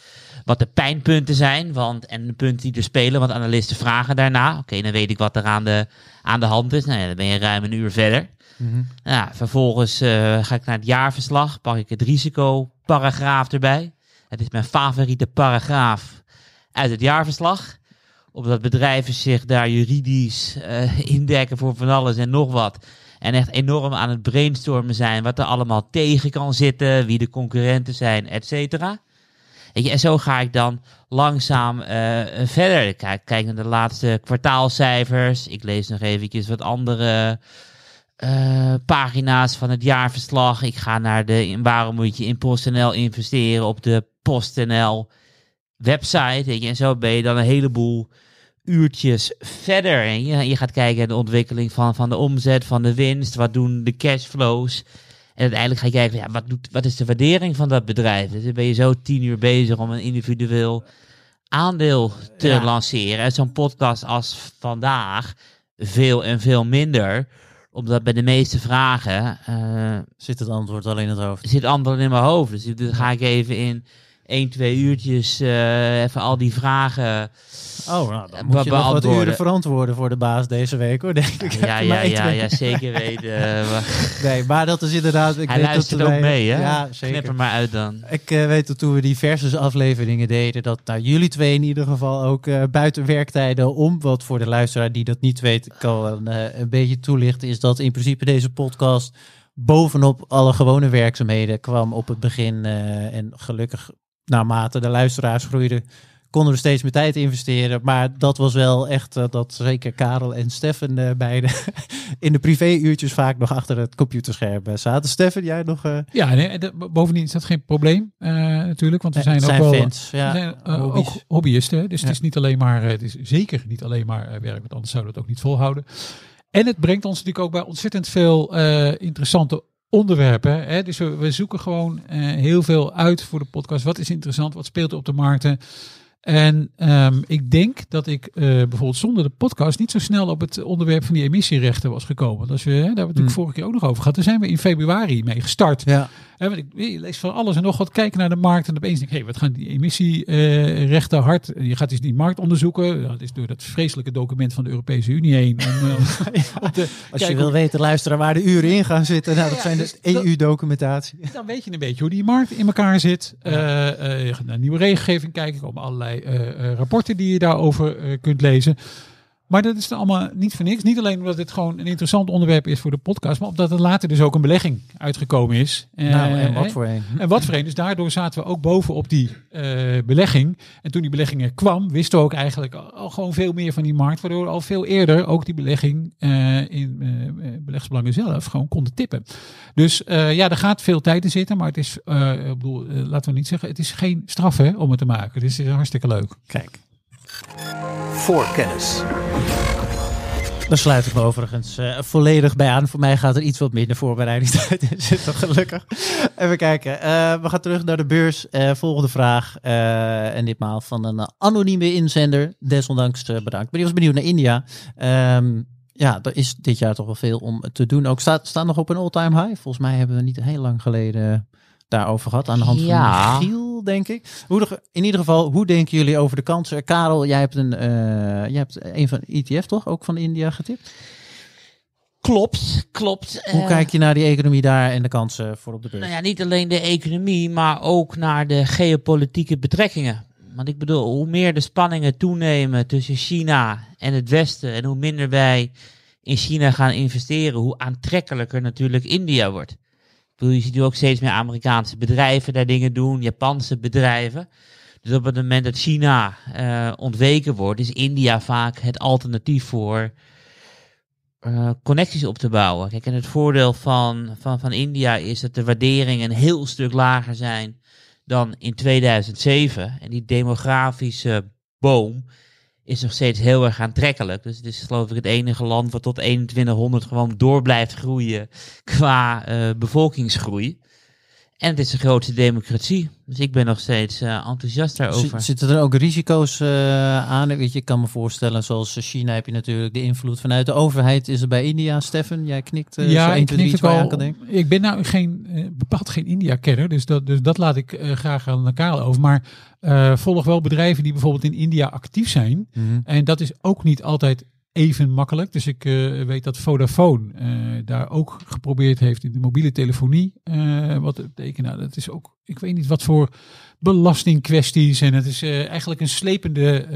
wat de pijnpunten zijn. Want, en de punten die er spelen, want analisten vragen daarna. Oké, dan weet ik wat er aan de, aan de hand is. Nou ja, dan ben je ruim een uur verder. Mhm. Ja, vervolgens eh, ga ik naar het jaarverslag, pak ik het risicoparagraaf erbij. Het is mijn favoriete paragraaf uit het jaarverslag. Omdat bedrijven zich daar juridisch eh, indekken voor van alles en nog wat. En echt enorm aan het brainstormen zijn wat er allemaal tegen kan zitten, wie de concurrenten zijn, et cetera. En zo ga ik dan langzaam eh, verder. Ik kijk, kijk naar de laatste kwartaalcijfers. Ik lees nog eventjes wat andere eh, pagina's van het jaarverslag. Ik ga naar de waarom moet je in PostNL investeren op de PostNL website. En zo ben je dan een heleboel uurtjes verder. En je, je gaat kijken naar de ontwikkeling van, van de omzet, van de winst. Wat doen de cashflows? En uiteindelijk ga je kijken, ja, wat, doet, wat is de waardering van dat bedrijf? Dus dan ben je zo tien uur bezig om een individueel aandeel te Ja. lanceren. En zo'n podcast als vandaag veel en veel minder. Omdat bij de meeste vragen eh, Zit het antwoord al in het hoofd? zit antwoord in mijn hoofd. Dus dan ga ik even in één, twee uurtjes eh, even al die vragen. Oh, nou, dan Be- moet je nog wat uren verantwoorden voor de baas deze week hoor, denk ik. Ja, ja, ja, ja, zeker weten. eh, maar Nee, maar dat is inderdaad... Ik hij weet luistert dat ook wij- mee, hè? Ja, Knip zeker. er maar uit dan. Ik eh, weet dat toen we die versus afleveringen deden, dat nou, jullie twee in ieder geval ook eh, buiten werktijden om, wat voor de luisteraar die dat niet weet, ik kan eh, een beetje toelichten, is dat in principe deze podcast bovenop alle gewone werkzaamheden kwam op het begin. eh, en gelukkig, naarmate de luisteraars groeiden, konden we steeds meer tijd investeren. Maar dat was wel echt eh, dat zeker Karel en Steffen eh, beide in de privéuurtjes vaak nog achter het computerscherm eh, zaten. Steffen, jij nog... Ja, nee, bovendien is dat geen probleem natuurlijk, want we zijn het ook zijn wel fans. Ja, we zijn, hobby's. ook hobbyisten. Dus Ja. het is niet alleen maar, het is zeker niet alleen maar werk, want anders zouden we het ook niet volhouden. En het brengt ons natuurlijk ook bij ontzettend veel interessante onderwerpen. Hè? Dus we, we zoeken gewoon eh, heel veel uit voor de podcast. Wat is interessant? Wat speelt er op de markten? En ehm, ik denk dat ik eh, bijvoorbeeld zonder de podcast niet zo snel op het onderwerp van die emissierechten was gekomen. Als we, daar hebben we het natuurlijk Hmm. vorige keer ook nog over gehad. Daar zijn we in februari mee gestart. Ja. Hè, want ik, je leest van alles en nog wat, kijken naar de markt en opeens denk ik, hé, wat gaan die emissierechten hard? Je gaat dus die markt onderzoeken. Dat is door dat vreselijke document van de Europese Unie heen. Om, eh, Als je wil hoe- weten, luisteren waar de uren in gaan zitten. Nou, dat Ja, zijn dus de dat- EU-documentatie. dan weet je een beetje hoe die markt in elkaar zit. Eh, eh, je gaat naar nieuwe regelgeving kijken. Er komen allerlei rapporten die je daarover kunt lezen. Maar dat is dan allemaal niet voor niks. Niet alleen omdat het gewoon een interessant onderwerp is voor de podcast, maar omdat er later dus ook een belegging uitgekomen is. Eh, nou, en wat hè? voor een. En wat voor een. Dus daardoor zaten we ook bovenop die eh, belegging. En toen die belegging er kwam, wisten we ook eigenlijk al, gewoon veel meer van die markt. Waardoor we al veel eerder ook die belegging eh, in eh, eh, beleggsbelangen zelf gewoon konden tippen. Dus eh, ja, er gaat veel tijd in zitten. Maar het is, eh, ik bedoel, eh, laten we niet zeggen, het is geen straf hè, om het te maken. Dus het is hartstikke leuk. Kijk, Voorkennis. daar sluit ik me overigens eh, volledig bij aan. Voor mij gaat er iets wat minder voorbereidingstijd in zitten, gelukkig. Even kijken. Eh, we gaan terug naar de beurs. Eh, volgende vraag. eh, en ditmaal van een anonieme inzender. Desondanks eh, bedankt. Maar die was benieuwd naar India. Ehm, ja, er is dit jaar toch wel veel om te doen. Ook staat, staat nog op een all-time high. Volgens mij hebben we niet heel lang geleden daarover gehad. Aan de hand Ja. van Giel, denk ik. Hoe in ieder geval, hoe denken jullie over de kansen? Karel, jij hebt een, eh, jij hebt een van ETF toch? Ook van India getipt. Klopt, klopt. Hoe Eh, kijk je naar die economie daar en de kansen voor op de beurs? Nou ja, niet alleen de economie, maar ook naar de geopolitieke betrekkingen. Want ik bedoel, hoe meer de spanningen toenemen tussen China en het Westen en hoe minder wij in China gaan investeren, hoe aantrekkelijker natuurlijk India wordt. Je ziet nu ook steeds meer Amerikaanse bedrijven daar dingen doen, Japanse bedrijven. Dus op het moment dat China eh, ontweken wordt, is India vaak het alternatief voor eh, connecties op te bouwen. Kijk, en het voordeel van, van, van India is dat de waarderingen een heel stuk lager zijn dan in 2007. En die demografische boom is nog steeds heel erg aantrekkelijk. Dus het is geloof ik het enige land wat tot 2100 gewoon door blijft groeien qua eh, bevolkingsgroei. En het is de grootste democratie. Dus ik ben nog steeds eh, enthousiast daarover. Zit- Zitten er ook risico's eh, aan? Weet je, ik kan me voorstellen, zoals China heb je natuurlijk de invloed vanuit de overheid. Is er bij India, Stefan? Jij knikt uh, zo 1, 2, 3 iets waar je aan kan denken. Ik ben nou geen, eh, bepaald geen India-kenner, dus dat, dus dat laat ik eh, graag aan Karel over. Maar eh, volg wel bedrijven die bijvoorbeeld in India actief zijn. Mhm. En dat is ook niet altijd even makkelijk. Dus ik eh, weet dat Vodafone eh, daar ook geprobeerd heeft in de mobiele telefonie. eh, wat te betekent, nou, dat is ook, ik weet niet wat voor belastingkwesties. En het is eigenlijk een slepende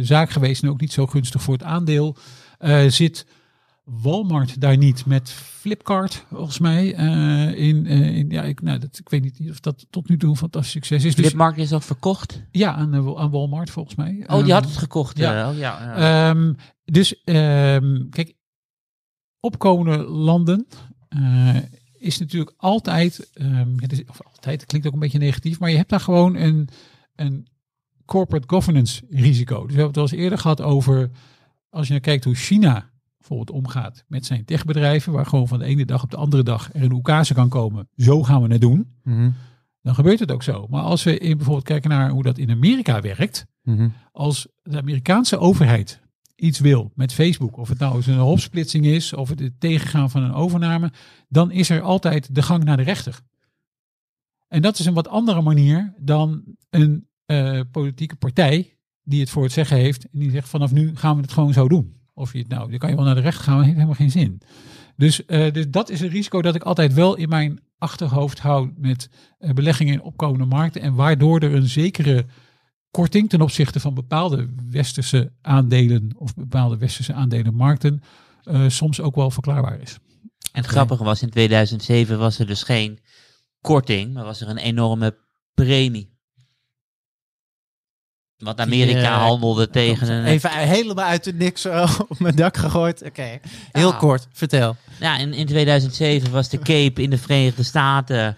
zaak geweest en ook niet zo gunstig voor het aandeel. Zit Walmart daar niet met Flipkart, volgens mij. eh, in, eh, in, ja, ik, nou, dat, ik weet niet of dat tot nu toe een fantastisch succes is. Dus, Flipmarkt is al verkocht. ja, aan, eh, aan Walmart volgens mij. Oh, die Ehm, had het gekocht. ja. Ja. oh, ja, ja. Ehm, dus ehm, kijk, opkomende landen is natuurlijk altijd, het is, of altijd, het klinkt ook een beetje negatief, maar je hebt daar gewoon een, een corporate governance risico. Dus we hebben het al eens eerder gehad over, als je naar kijkt hoe China bijvoorbeeld omgaat met zijn techbedrijven, waar gewoon van de ene dag op de andere dag er een oekase kan komen, zo gaan we het doen, Mhm. dan gebeurt het ook zo. Maar als we in bijvoorbeeld kijken naar hoe dat in Amerika werkt, Mhm. als de Amerikaanse overheid iets wil met Facebook, of het nou eens een opsplitsing is, of het het tegengaan van een overname, dan is er altijd de gang naar de rechter. En dat is een wat andere manier dan een eh, politieke partij die het voor het zeggen heeft en die zegt vanaf nu gaan we het gewoon zo doen. Of je het nou, dan kan je wel naar de rechter gaan, maar heeft helemaal geen zin. Dus, eh, dus dat is een risico dat ik altijd wel in mijn achterhoofd hou met eh, beleggingen in opkomende markten en waardoor er een zekere korting ten opzichte van bepaalde westerse aandelen of bepaalde westerse aandelenmarkten eh, soms ook wel verklaarbaar is. En het grappige was, in 2007 was er dus geen korting, maar was er een enorme premie. Want Amerika eh, handelde tegen een... Even helemaal uit de niks eh, op mijn dak gegooid. Oké, heel Ja. kort, vertel. Ja, in, in 2007 was de Cape in de Verenigde Staten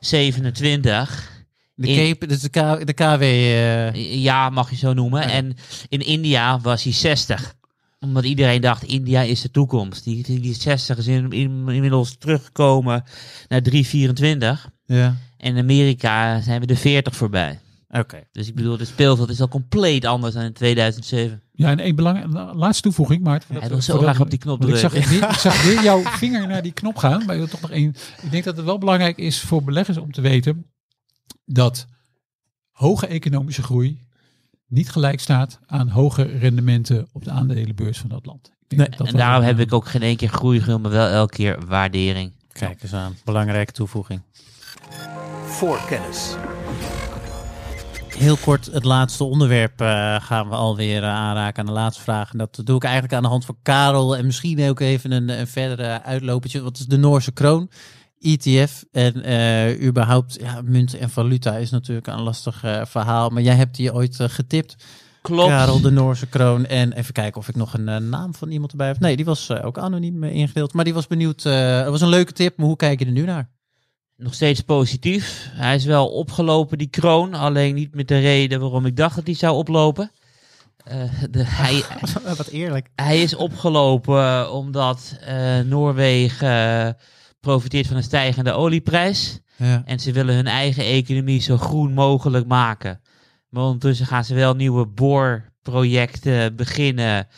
27. De In- Cape, dus de, K, de KW. eh, Ja, mag je zo noemen. Ja. En in India was hij 60. Omdat iedereen dacht, India is de toekomst. Die, die, die 60 is in, in- inmiddels teruggekomen naar 324. ja, En in Amerika zijn we de 40 voorbij. Oké. Dus ik bedoel, de speelveld is al compleet anders dan in 2007. Ja, en één belangrijke laatste toevoeging, Maarten. Hij wil zo graag op die knop want ik zag, drukken. weer, ik zag weer jouw vinger naar die knop gaan. Maar ik wil toch nog één. Ik denk dat het wel belangrijk is voor beleggers om te weten dat hoge economische groei niet gelijk staat aan hoge rendementen op de aandelenbeurs van dat land. Ik denk Nee, dat dat En daarom heb ik ook geen één keer groei genoemd, maar wel elke keer waardering. Kijk eens aan. Belangrijke toevoeging. Voorkennis. Heel kort, het laatste onderwerp eh, gaan we alweer uh, aanraken aan de laatste vraag. En dat doe ik eigenlijk aan de hand van Karel. En misschien ook even een, een verdere uitlopertje. Wat is de Noorse kroon? ETF en eh, überhaupt ja, munt en valuta is natuurlijk een lastig eh, verhaal. Maar jij hebt die ooit eh, getipt. Klopt. Karel de Noorse kroon. En even kijken of ik nog een eh, naam van iemand erbij heb. Nee, die was eh, ook anoniem eh, ingedeeld. Maar die was benieuwd. eh het was een leuke tip, maar hoe kijk je er nu naar? Nog steeds positief. Hij is wel opgelopen, die kroon. Alleen niet met de reden waarom ik dacht dat hij zou oplopen. Eh, de, hij, Wat eerlijk. hij is opgelopen eh, omdat eh, Noorwegen profiteert van een stijgende olieprijs. Ja. En ze willen hun eigen economie zo groen mogelijk maken. Maar ondertussen gaan ze wel nieuwe boorprojecten beginnen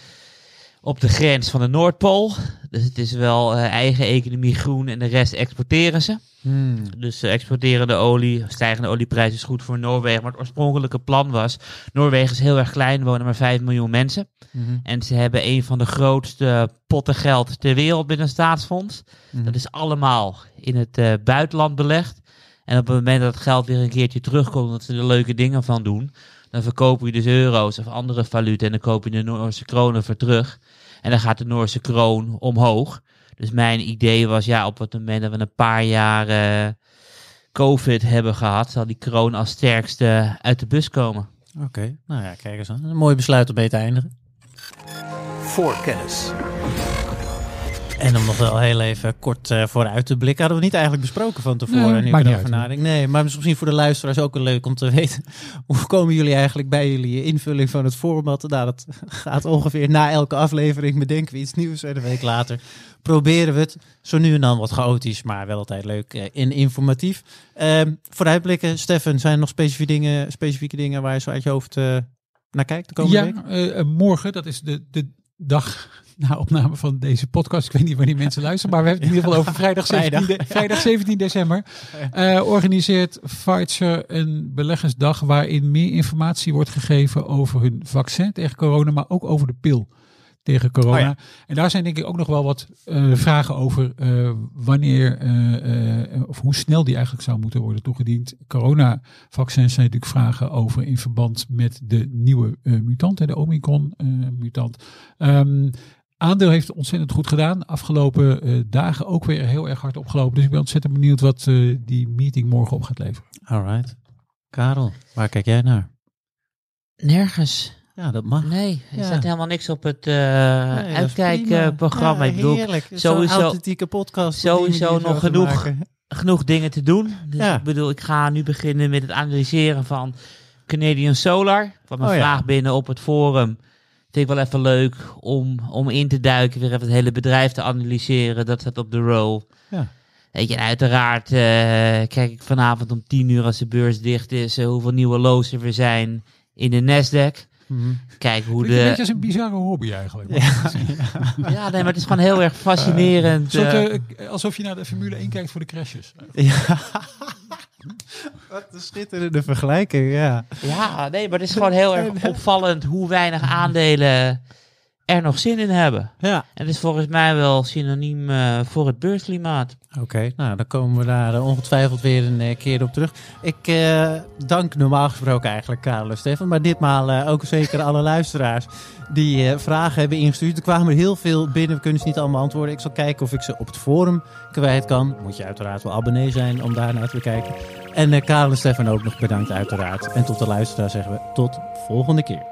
op de grens van de Noordpool. Dus het is wel eh, eigen economie groen en de rest exporteren ze. Hmm. Dus ze exporteren de olie, stijgende olieprijs is goed voor Noorwegen. Maar het oorspronkelijke plan was, Noorwegen is heel erg klein, wonen maar 5 miljoen mensen. Mhm. En ze hebben een van de grootste potten geld ter wereld met een staatsfonds. Mhm. Dat is allemaal in het eh, buitenland belegd. En op het moment dat het geld weer een keertje terugkomt, dat ze er leuke dingen van doen, dan verkopen je dus euro's of andere valuta en dan koop je de Noorse kronen voor terug. En dan gaat de Noorse kroon omhoog. Dus mijn idee was, ja, op het moment dat we een paar jaar COVID hebben gehad, zal die kroon als sterkste uit de bus komen. Oké, nou ja, kijk eens aan. Een mooi besluit om mee te eindigen. Voorkennis. En om nog wel heel even kort eh, vooruit te blikken, hadden we niet eigenlijk besproken van tevoren. Nee, nu maakt niet uit. Nee, maar misschien voor de luisteraars ook wel leuk om te weten. Hoe komen jullie eigenlijk bij jullie invulling van het format? Nou, dat gaat ongeveer na elke aflevering. Bedenken we iets nieuws en een week later proberen we het. Zo nu en dan wat chaotisch, maar wel altijd leuk eh, en informatief. Ehm, vooruitblikken, Stefan, zijn er nog specifieke dingen, specifieke dingen waar je zo uit je hoofd eh, naar kijkt de komende Ja, week? morgen, dat is de, de dag na opname van deze podcast. Ik weet niet wanneer mensen luisteren, maar we hebben het in ieder geval over vrijdag 17, Vrijdag, de- vrijdag 17 december. Eh, organiseert Pfizer een beleggersdag waarin meer informatie wordt gegeven over hun vaccin tegen corona, maar ook over de pil tegen corona. Oh ja. En daar zijn denk ik ook nog wel wat eh, vragen over eh, wanneer of hoe snel die eigenlijk zou moeten worden toegediend. Coronavaccins zijn natuurlijk vragen over in verband met de nieuwe mutant, de Omicron-mutant. Ehm, aandeel heeft ontzettend goed gedaan. Afgelopen eh, dagen ook weer heel erg hard opgelopen. Dus ik ben ontzettend benieuwd wat eh, die meeting morgen op gaat leveren. Alright. Karel, waar kijk jij naar? Nergens. Ja, dat mag. Nee, er Ja. staat helemaal niks op het eh Nee, uitkijkprogramma. ik bedoel, heerlijk. Zo'n sowieso- authentieke podcast. sowieso nog genoeg. maken. genoeg dingen te doen. Dus Ja. ik bedoel, ik ga nu beginnen met het analyseren van Canadian Solar. Ik kwam een Oh ja. vraag binnen op het forum. Vind ik wel even leuk om, om in te duiken, weer even het hele bedrijf te analyseren. Dat staat op de roll. Ja. Weet je, en uiteraard eh, kijk ik vanavond om 10 uur als de beurs dicht is, eh, hoeveel nieuwe lows er zijn in de Nasdaq. Mhm. Kijk hoe de... als een bizarre hobby eigenlijk. Ja, nee, maar het is gewoon heel erg fascinerend. Soort, eh, eh, alsof je naar de Formule 1 kijkt voor de crashes. Ja. Wat een schitterende vergelijking, ja. Ja, nee, maar het is gewoon heel erg opvallend hoe weinig aandelen er nog zin in hebben. Ja. En het is volgens mij wel synoniem eh, voor het beursklimaat. Oké, nou dan komen we daar eh, ongetwijfeld weer een eh, keer op terug. Ik dank normaal gesproken eigenlijk Karel en Stefan, maar ditmaal ook zeker alle luisteraars die vragen hebben ingestuurd. Er kwamen er heel veel binnen, we kunnen ze niet allemaal antwoorden. Ik zal kijken of ik ze op het forum kwijt kan. Moet je uiteraard wel abonnee zijn om daar naar te kijken. En Karel en Stefan ook nog bedankt uiteraard. En tot de luisteraar zeggen we tot volgende keer.